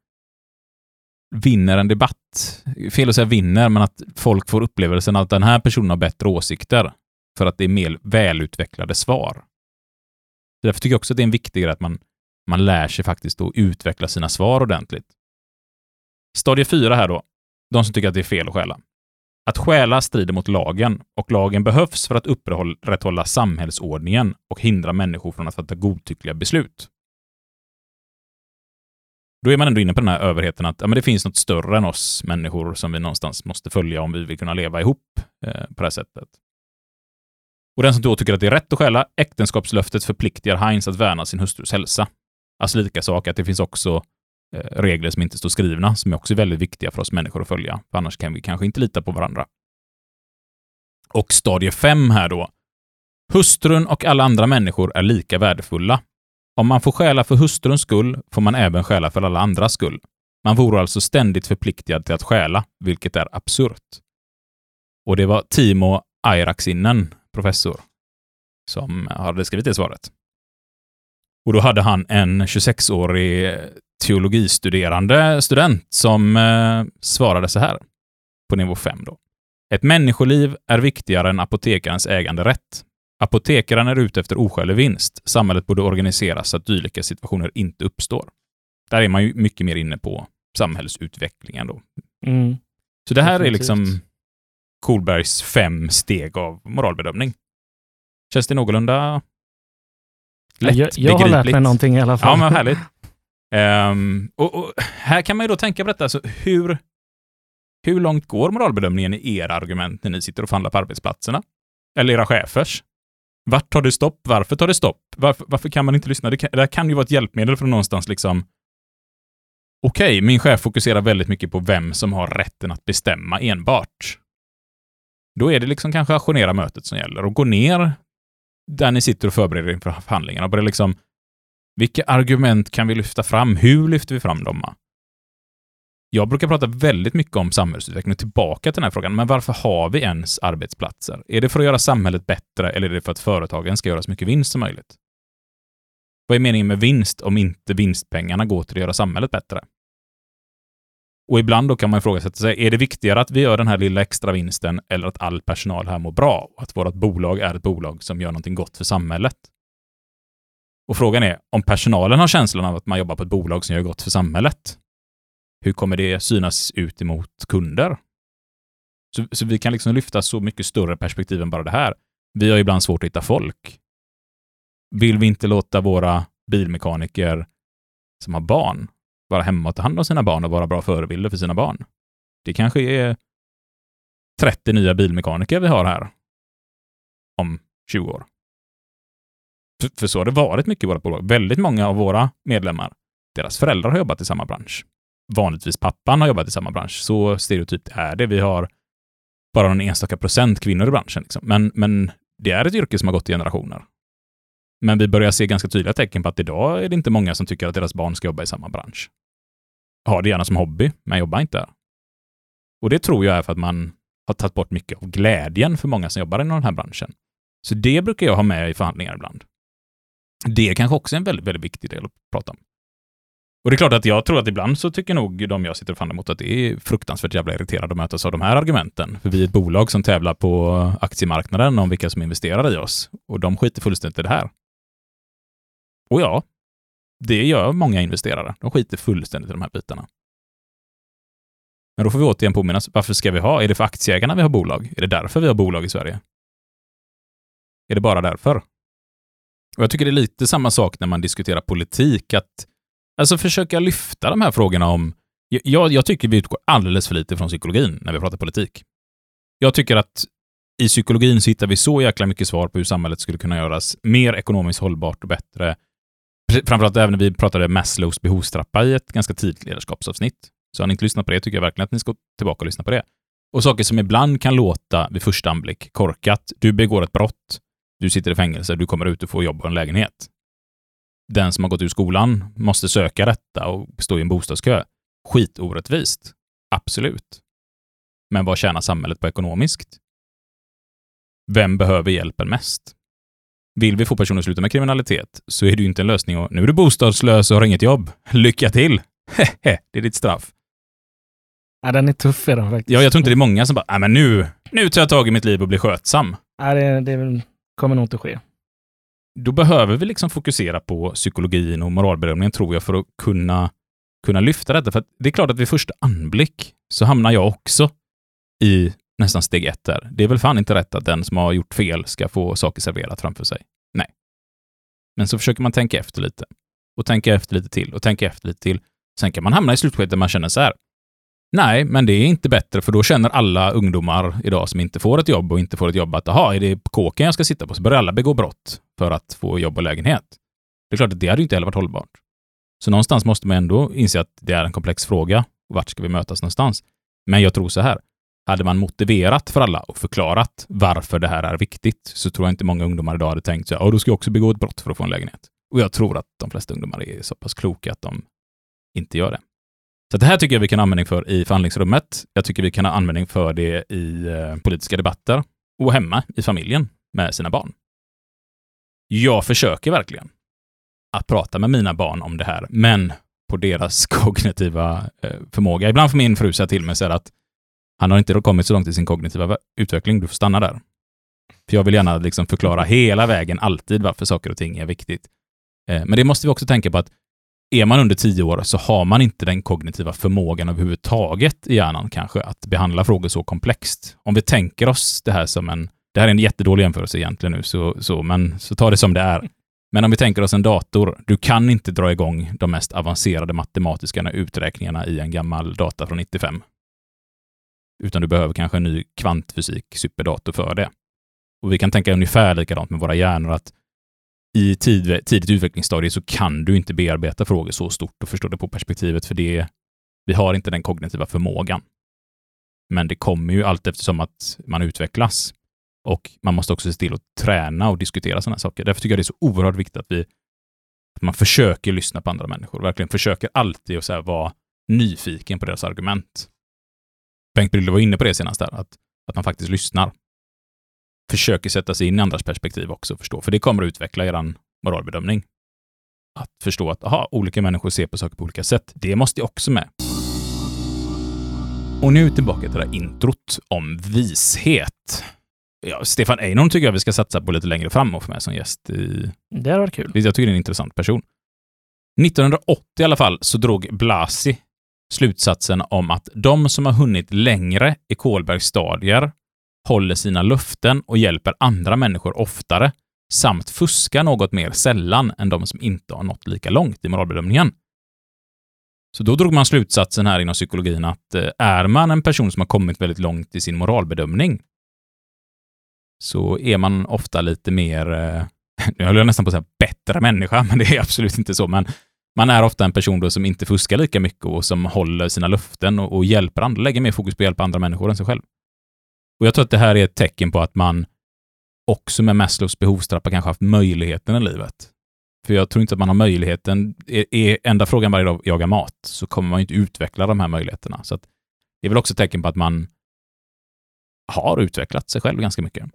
vinner en debatt. Fel att säga vinner, men att folk får upplevelsen att den här personen har bättre åsikter för att det är mer välutvecklade svar. Därför tycker jag också att det är en viktig grej att man, man lär sig faktiskt att utveckla sina svar ordentligt. Stadie 4 här då, de som tycker att det är fel att stjäla. Att stjäla strider mot lagen och lagen behövs för att upprätthålla samhällsordningen och hindra människor från att fatta godtyckliga beslut. Då är man ändå inne på den här överheten att ja, men det finns något större än oss människor som vi någonstans måste följa om vi vill kunna leva ihop eh, på det här sättet. Och den som då tycker att det är rätt att stjäla, äktenskapslöftet förpliktigar Heinz att värna sin hustrus hälsa. Alltså lika sak att det finns också eh, regler som inte står skrivna, som är också väldigt viktiga för oss människor att följa. För annars kan vi kanske inte lita på varandra. Och stadie 5 här då. Hustrun och alla andra människor är lika värdefulla. Om man får stjäla för hustruns skull får man även stjäla för alla andras skull. Man vore alltså ständigt förpliktigad till att stjäla, vilket är absurt. Och det var Timo Airaksinen, professor, som hade skrivit det svaret. Och då hade han en 26-årig teologistuderande student som eh, svarade så här, på nivå 5 då. Ett människoliv är viktigare än apotekarens äganderätt. Apotekaren är ute efter oskälig vinst. Samhället borde organiseras så att dylika situationer inte uppstår. Där är man ju mycket mer inne på samhällsutvecklingen då. Mm. Så det här är Definitivt. liksom Kolbergs fem steg av moralbedömning. Känns det någorlunda Jag, jag har lärt mig någonting i alla fall. Ja, men härligt. Ehm, och, och här kan man ju då tänka på detta, alltså, hur, hur långt går moralbedömningen i era argument när ni sitter och förhandlar på arbetsplatserna? Eller era chefers? Vart tar det stopp? Varför tar det stopp? Varför, varför kan man inte lyssna? Det, kan, det här kan ju vara ett hjälpmedel att någonstans liksom Okej, min chef fokuserar väldigt mycket på vem som har rätten att bestämma enbart. Då är det liksom kanske ajournera mötet som gäller och gå ner där ni sitter och förbereder inför förhandlingarna och börja liksom vilka argument kan vi lyfta fram? Hur lyfter vi fram dem? Jag brukar prata väldigt mycket om samhällsutveckling tillbaka till den här frågan. Men varför har vi ens arbetsplatser? Är det för att göra samhället bättre eller är det för att företagen ska göra så mycket vinst som möjligt? Vad är meningen med vinst om inte vinstpengarna går till att göra samhället bättre? Och ibland då kan man ifrågasätta sig, är det viktigare att vi gör den här lilla extra vinsten eller att all personal här mår bra och att vårt bolag är ett bolag som gör någonting gott för samhället? Och frågan är, om personalen har känslan av att man jobbar på ett bolag som gör gott för samhället, hur kommer det synas ut emot kunder? Så, så vi kan liksom lyfta så mycket större perspektiv än bara det här. Vi har ibland svårt att hitta folk. Vill vi inte låta våra bilmekaniker som har barn vara hemma och ta hand om sina barn och vara bra förebilder för sina barn? Det kanske är 30 nya bilmekaniker vi har här om 20 år. För, för så har det varit mycket i våra bolag. Väldigt många av våra medlemmar, deras föräldrar har jobbat i samma bransch. Vanligtvis pappan har jobbat i samma bransch. Så stereotypt är det. Vi har bara någon enstaka procent kvinnor i branschen. Liksom. Men, men det är ett yrke som har gått i generationer. Men vi börjar se ganska tydliga tecken på att idag är det inte många som tycker att deras barn ska jobba i samma bransch. Har det gärna som hobby, men jobbar inte där. Och det tror jag är för att man har tagit bort mycket av glädjen för många som jobbar inom den här branschen. Så det brukar jag ha med i förhandlingar ibland. Det är kanske också en väldigt, väldigt viktig del att prata om. Och det är klart att jag tror att ibland så tycker nog de jag sitter och förhandlar mot att det är fruktansvärt jävla irriterande att mötas av de här argumenten. För vi är ett bolag som tävlar på aktiemarknaden om vilka som investerar i oss. Och de skiter fullständigt i det här. Och ja, det gör många investerare. De skiter fullständigt i de här bitarna. Men då får vi återigen påminnas, varför ska vi ha? Är det för aktieägarna vi har bolag? Är det därför vi har bolag i Sverige? Är det bara därför? Och jag tycker det är lite samma sak när man diskuterar politik, att alltså försöka lyfta de här frågorna om... Jag, jag tycker vi utgår alldeles för lite från psykologin när vi pratar politik. Jag tycker att i psykologin så hittar vi så jäkla mycket svar på hur samhället skulle kunna göras mer ekonomiskt hållbart och bättre. Framförallt även när vi pratade Maslows behovstrappa i ett ganska tidigt ledarskapsavsnitt. Så har ni inte lyssnat på det tycker jag verkligen att ni ska tillbaka och lyssna på det. Och saker som ibland kan låta vid första anblick korkat. Du begår ett brott, du sitter i fängelse, du kommer ut och får jobb och en lägenhet. Den som har gått ur skolan måste söka detta och stå i en bostadskö. Skitorättvist. Absolut. Men vad tjänar samhället på ekonomiskt? Vem behöver hjälpen mest? Vill vi få personer att sluta med kriminalitet så är det ju inte en lösning och nu är du bostadslös och har inget jobb. Lycka till! Hehe, det är ditt straff. Ja, den är tuff är den faktiskt. Ja, jag tror inte det är många som bara, nej men nu, nu tar jag tag i mitt liv och blir skötsam. Ja, det, det kommer nog inte ske. Då behöver vi liksom fokusera på psykologin och moralbedömningen tror jag för att kunna, kunna lyfta detta. För det är klart att vid första anblick så hamnar jag också i nästan steg ett där. Det är väl fan inte rätt att den som har gjort fel ska få saker serverat framför sig. Nej. Men så försöker man tänka efter lite. Och tänka efter lite till och tänka efter lite till. Sen kan man hamna i slutskedet där man känner så här. Nej, men det är inte bättre för då känner alla ungdomar idag som inte får ett jobb och inte får ett jobb att jaha, är det kåken jag ska sitta på så börjar alla begå brott för att få jobb och lägenhet. Det är klart att det hade ju inte heller varit hållbart. Så någonstans måste man ändå inse att det är en komplex fråga. Vart ska vi mötas någonstans? Men jag tror så här. Hade man motiverat för alla och förklarat varför det här är viktigt så tror jag inte många ungdomar idag hade tänkt så här, "Ja, då ska jag också begå ett brott för att få en lägenhet. Och jag tror att de flesta ungdomar är så pass kloka att de inte gör det. Så det här tycker jag vi kan ha användning för i förhandlingsrummet. Jag tycker vi kan ha användning för det i eh, politiska debatter och hemma i familjen med sina barn. Jag försöker verkligen att prata med mina barn om det här, men på deras kognitiva eh, förmåga. Ibland får min fru säga till mig så att han har inte kommit så långt i sin kognitiva utveckling, du får stanna där. För jag vill gärna liksom förklara hela vägen, alltid, varför saker och ting är viktigt. Eh, men det måste vi också tänka på att är man under tio år så har man inte den kognitiva förmågan överhuvudtaget i hjärnan kanske att behandla frågor så komplext. Om vi tänker oss det här som en, det här är en jättedålig jämförelse egentligen nu, så, så, men så ta det som det är. Men om vi tänker oss en dator, du kan inte dra igång de mest avancerade matematiska uträkningarna i en gammal data från 95. Utan du behöver kanske en ny kvantfysik superdator för det. Och vi kan tänka ungefär likadant med våra hjärnor, att i tid, tidigt utvecklingsstadie så kan du inte bearbeta frågor så stort och förstå det på perspektivet, för det, vi har inte den kognitiva förmågan. Men det kommer ju allt eftersom att man utvecklas. Och man måste också se till att träna och diskutera sådana saker. Därför tycker jag det är så oerhört viktigt att, vi, att man försöker lyssna på andra människor. Verkligen försöker alltid att så vara nyfiken på deras argument. Bengt Brille var inne på det senast där, att, att man faktiskt lyssnar försöker sätta sig in i andras perspektiv också och förstå, för det kommer att utveckla er moralbedömning. Att förstå att aha, olika människor ser på saker på olika sätt, det måste också med. Och nu tillbaka till det här introt om vishet. Ja, Stefan Einon tycker jag vi ska satsa på lite längre fram och få med som gäst i... Det har varit kul. Jag tycker det är en intressant person. 1980 i alla fall så drog Blasi slutsatsen om att de som har hunnit längre i Kolbergs stadier håller sina löften och hjälper andra människor oftare samt fuskar något mer sällan än de som inte har nått lika långt i moralbedömningen. Så då drog man slutsatsen här inom psykologin att eh, är man en person som har kommit väldigt långt i sin moralbedömning så är man ofta lite mer, eh, nu höll jag nästan på att säga bättre människa, men det är absolut inte så, men man är ofta en person då som inte fuskar lika mycket och som håller sina löften och, och hjälper andra, lägger mer fokus på att hjälpa andra människor än sig själv. Och jag tror att det här är ett tecken på att man också med Maslows behovstrappa kanske haft möjligheten i livet. För jag tror inte att man har möjligheten. Är, är enda frågan varje dag jaga mat så kommer man inte utveckla de här möjligheterna. Så det är väl också ett tecken på att man har utvecklat sig själv ganska mycket.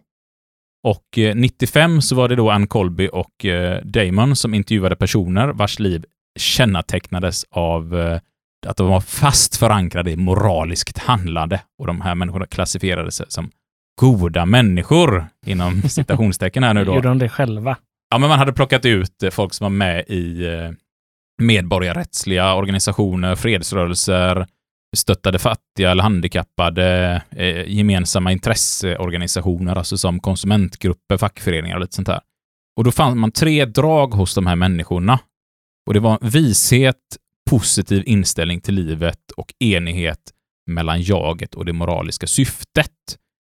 Och eh, 95 så var det då Ann Colby och eh, Damon som intervjuade personer vars liv kännetecknades av eh, att de var fast förankrade i moraliskt handlande och de här människorna klassifierade sig som goda människor, inom citationstecken här nu då. Gjorde de det själva? Ja, men man hade plockat ut eh, folk som var med i eh, medborgarrättsliga organisationer, fredsrörelser, stöttade fattiga eller handikappade, eh, gemensamma intresseorganisationer, alltså som konsumentgrupper, fackföreningar och lite sånt här. Och då fann man tre drag hos de här människorna. Och det var vishet, positiv inställning till livet och enighet mellan jaget och det moraliska syftet.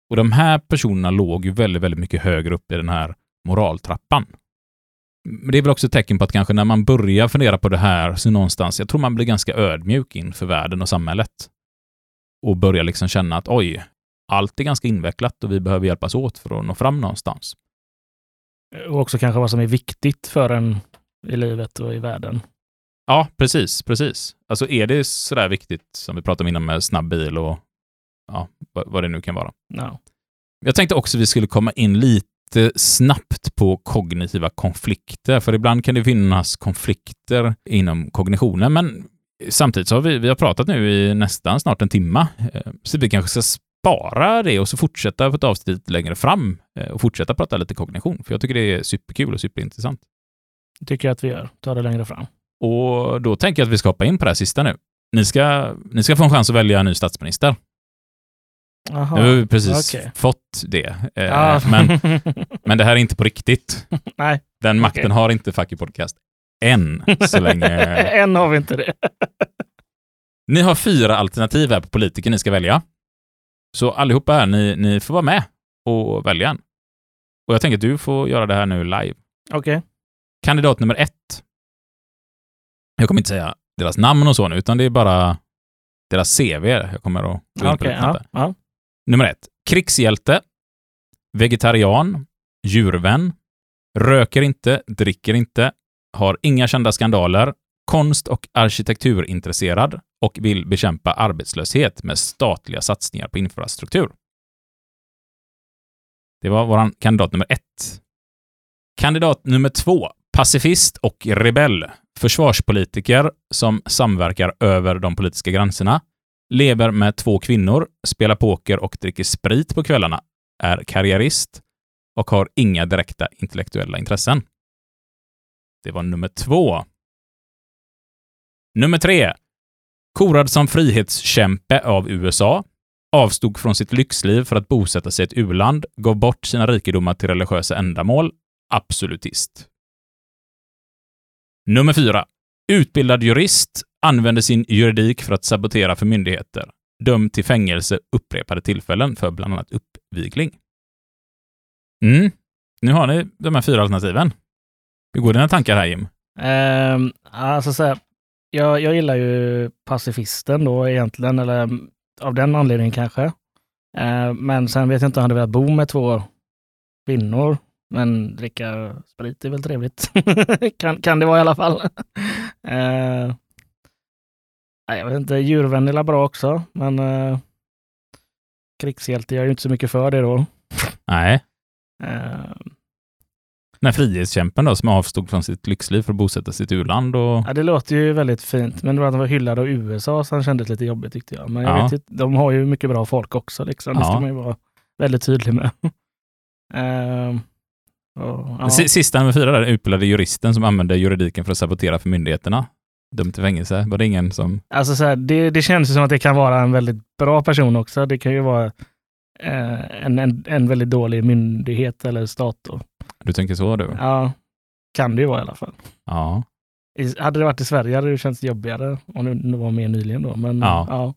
Och de här personerna låg ju väldigt, väldigt mycket högre upp i den här moraltrappan. Men det är väl också ett tecken på att kanske när man börjar fundera på det här så någonstans, jag tror man blir ganska ödmjuk inför världen och samhället. Och börjar liksom känna att oj, allt är ganska invecklat och vi behöver hjälpas åt för att nå fram någonstans. Och också kanske vad som är viktigt för en i livet och i världen. Ja, precis, precis. Alltså är det sådär viktigt som vi pratade om innan med snabb bil och ja, vad det nu kan vara. No. Jag tänkte också vi skulle komma in lite snabbt på kognitiva konflikter, för ibland kan det finnas konflikter inom kognitionen, men samtidigt så har vi, vi har pratat nu i nästan snart en timme, eh, så vi kanske ska spara det och så fortsätta på ett avsnitt längre fram eh, och fortsätta prata lite kognition, för jag tycker det är superkul och superintressant. Det tycker jag att vi gör. Ta det längre fram. Och då tänker jag att vi ska hoppa in på det här sista nu. Ni ska, ni ska få en chans att välja en ny statsminister. Aha, nu har vi precis okay. fått det. Eh, ah. men, men det här är inte på riktigt. Nej. Den makten okay. har inte Fucky Podcast än, så länge... än har vi inte det. ni har fyra alternativ här på politiker ni ska välja. Så allihopa här, ni, ni får vara med och välja en. Och jag tänker att du får göra det här nu live. Okej. Okay. Kandidat nummer ett jag kommer inte säga deras namn och så nu, utan det är bara deras CV jag kommer att gå in okay, ja, ja. Nummer ett. Krigshjälte. Vegetarian. Djurvän. Röker inte, dricker inte. har inga kända skandaler, konst och arkitekturintresserad och vill bekämpa arbetslöshet med statliga satsningar på infrastruktur. Det var vår kandidat nummer ett. Kandidat nummer två. Pacifist och rebell. Försvarspolitiker som samverkar över de politiska gränserna. Lever med två kvinnor, spelar poker och dricker sprit på kvällarna. Är karriärist och har inga direkta intellektuella intressen. Det var nummer två. Nummer tre. Korad som frihetskämpe av USA, avstod från sitt lyxliv för att bosätta sig i ett u-land, gav bort sina rikedomar till religiösa ändamål, absolutist. Nummer fyra. Utbildad jurist, använder sin juridik för att sabotera för myndigheter. Dömd till fängelse upprepade tillfällen för bland annat uppvigling. Mm. Nu har ni de här fyra alternativen. Hur går dina tankar här, Jim? Um, alltså så här, jag, jag gillar ju pacifisten då egentligen, eller av den anledningen kanske. Uh, men sen vet jag inte om jag hade velat bo med två kvinnor. Men dricka sprit är väl trevligt. kan, kan det vara i alla fall. uh, jag vet inte, djurvän är bra också, men uh, krigshjälte, jag är ju inte så mycket för det då. Nej. Uh, den här frihetskämpen då, som avstod från sitt lyxliv för att bosätta sig i ett u-land. Och... Ja, det låter ju väldigt fint, men det var att de var hyllade av USA som kändes lite jobbigt tyckte jag. Men jag ja. vet inte, de har ju mycket bra folk också, liksom. det ja. ska man ju vara väldigt tydlig med. uh, ja. Sista nummer fyra, där, utbildade juristen som använde juridiken för att sabotera för myndigheterna. Dömd till fängelse. Var det ingen som... Alltså så här, det, det känns som att det kan vara en väldigt bra person också. Det kan ju vara eh, en, en, en väldigt dålig myndighet eller stat. Då. Du tänker så du? Ja, kan det ju vara i alla fall. Ja. I, hade det varit i Sverige hade det känts jobbigare om det var mer nyligen då. Men, ja. ja.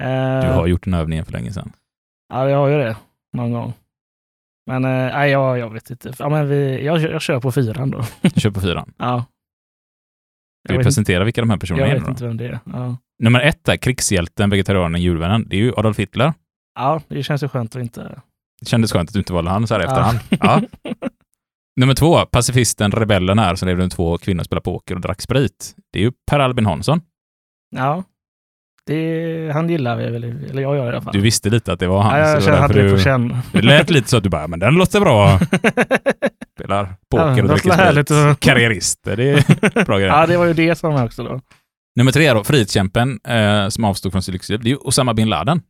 Eh, du har gjort den övningen för länge sedan. Ja, jag har ju det någon gång. Men eh, jag, jag vet inte. Ja, men vi, jag, jag kör på fyran då. Du kör på fyran? ja. Ska vi presentera inte, vilka de här personerna är? Jag vet inte vem det är. Ja. Nummer ett är krigshjälten, vegetarianen, djurvännen. Det är ju Adolf Hitler. Ja, det känns ju skönt att inte... Det kändes skönt att du inte valde han så här i efterhand. Ja. Nummer två, pacifisten, rebellen här som levde med två kvinnor och spelade poker och drack sprit. Det är ju Per Albin Hansson. Ja, det, han gillar vi väl, eller jag gör i alla fall. Du visste lite att det var han. Ja, jag kände, hade det på känn. Det lät lite så att du bara, men den låter bra. Spelar poker ja, och dricker sprit. Karriärister, det är bra grejer. Ja, det var ju det som var också då. Nummer tre då, frihetskämpen eh, som avstod från sitt lyxliv. Det är ju Osama bin Laden.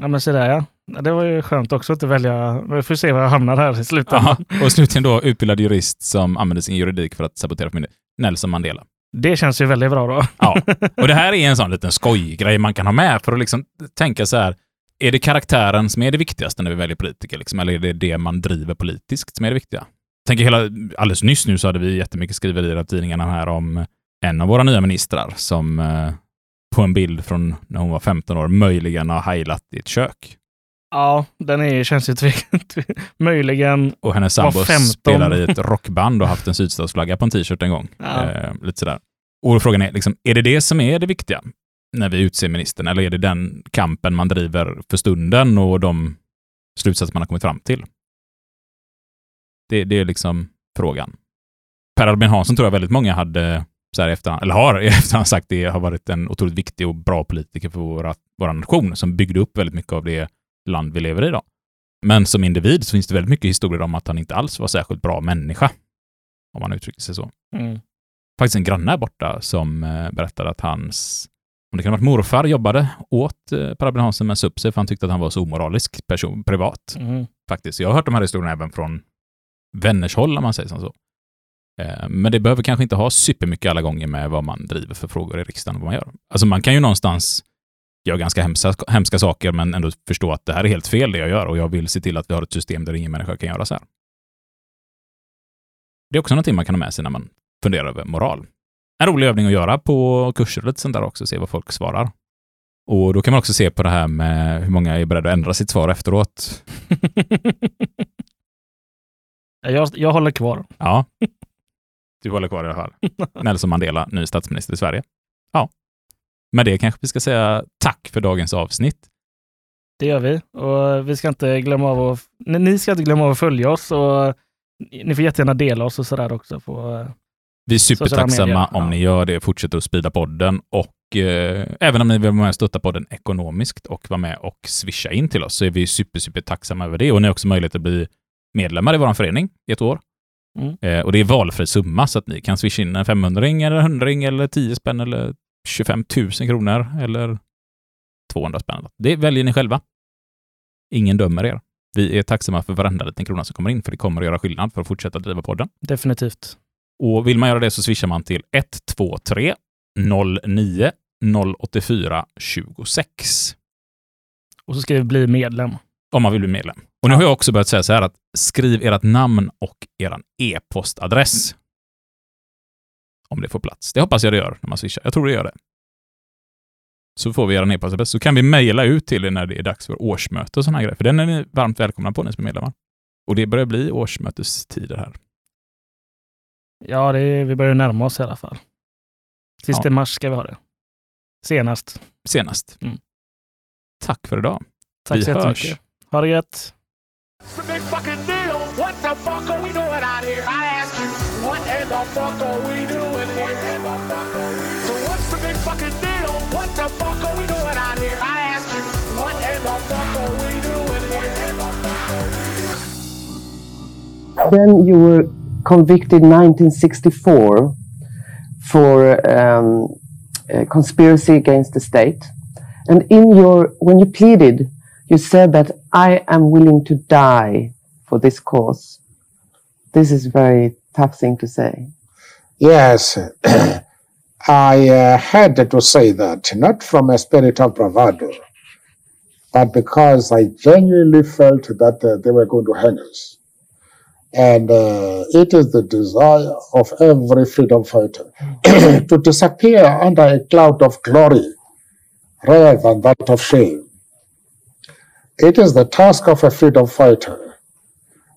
Ja, men så där ja. Det var ju skönt också att välja. Vi får se var jag hamnar här i slutändan. och slutligen då utbildad jurist som använde sin juridik för att sabotera för myndighet. Nelson Mandela. Det känns ju väldigt bra då. ja, och det här är en sån liten skojgrej man kan ha med för att liksom tänka så här. Är det karaktären som är det viktigaste när vi väljer politiker, liksom, eller är det det man driver politiskt som är det viktiga? Tänker hela, alldeles nyss nu så hade vi jättemycket skriverier av tidningarna här om en av våra nya ministrar som eh, på en bild från när hon var 15 år möjligen har heilat i ett kök. Ja, den är, känns ju tvekant. Möjligen Och hennes sambo spelar i ett rockband och haft en sydstatsflagga på en t-shirt en gång. Ja. Eh, lite sådär. Och frågan är, liksom, är det det som är det viktiga när vi utser ministern? Eller är det den kampen man driver för stunden och de slutsatser man har kommit fram till? Det, det är liksom frågan. Per Albin Hansson tror jag väldigt många hade så här efterhand, eller har i efterhand sagt det har varit en otroligt viktig och bra politiker för våra, vår nation som byggde upp väldigt mycket av det land vi lever i idag. Men som individ så finns det väldigt mycket historier om att han inte alls var särskilt bra människa. Om man uttrycker sig så. Mm. Faktiskt en granne här borta som eh, berättade att hans, om det kan ha varit morfar, jobbade åt eh, Per Albin Hansson med upp sig för han tyckte att han var så omoralisk person, privat. Mm. Faktiskt. Jag har hört de här historierna även från vänners håll, om man säger så. Eh, men det behöver kanske inte ha supermycket alla gånger med vad man driver för frågor i riksdagen och vad man gör. Alltså man kan ju någonstans gör ganska hemska, hemska saker, men ändå förstå att det här är helt fel det jag gör och jag vill se till att vi har ett system där ingen människa kan göra så här. Det är också någonting man kan ha med sig när man funderar över moral. En rolig övning att göra på kurser och lite sånt där också, se vad folk svarar. Och då kan man också se på det här med hur många är beredda att ändra sitt svar efteråt. jag, jag håller kvar. Ja. Du håller kvar i alla fall. Nelson Mandela, ny statsminister i Sverige. Ja, med det kanske vi ska säga tack för dagens avsnitt. Det gör vi och vi ska inte glömma av att, ni ska inte glömma av att följa oss och ni får jättegärna dela oss och sådär också på Vi är supertacksamma om ni gör det, fortsätter att sprida podden och eh, även om ni vill vara med och stötta podden ekonomiskt och vara med och swisha in till oss så är vi super, super tacksamma över det. Och ni har också möjlighet att bli medlemmar i vår förening i ett år. Mm. Eh, och det är valfri summa så att ni kan swisha in en 500 eller 100 eller 10 spänn eller 25 000 kronor eller 200 spänn. Det väljer ni själva. Ingen dömer er. Vi är tacksamma för varenda liten krona som kommer in, för det kommer att göra skillnad för att fortsätta driva podden. Definitivt. Och vill man göra det så swishar man till 123 09 084 26. Och så ska vi bli medlem. Om man vill bli medlem. Och nu har jag också börjat säga så här att skriv ert namn och er e-postadress. Om det får plats. Det hoppas jag det gör när man swishar. Jag tror det gör det. Så får vi er e-postadress. Så kan vi mejla ut till er när det är dags för årsmöte och sådana grejer. För den är ni varmt välkomna på, ni som är medlemmar. Och det börjar bli årsmötestider här. Ja, det är, vi börjar närma oss i alla fall. Sista ja. mars ska vi ha det. Senast. Senast. Mm. Tack för idag. Tack vi så jättemycket. Ha det gött. Then you were convicted in 1964 for um, conspiracy against the state. And in your, when you pleaded, you said that I am willing to die for this cause. This is very tough thing to say. Yes, I uh, had to say that, not from a spirit of bravado, but because I genuinely felt that uh, they were going to hang us. And uh, it is the desire of every freedom fighter to disappear under a cloud of glory rather than that of shame. It is the task of a freedom fighter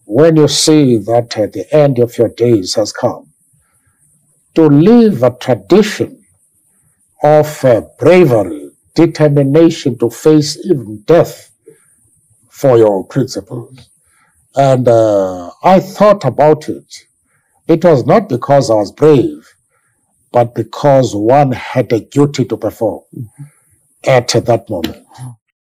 when you see that the end of your days has come to live a tradition of uh, bravery, determination to face even death for your principles. And uh, I thought about it. It was not because I was brave, but because one had a duty to perform mm-hmm. at that moment.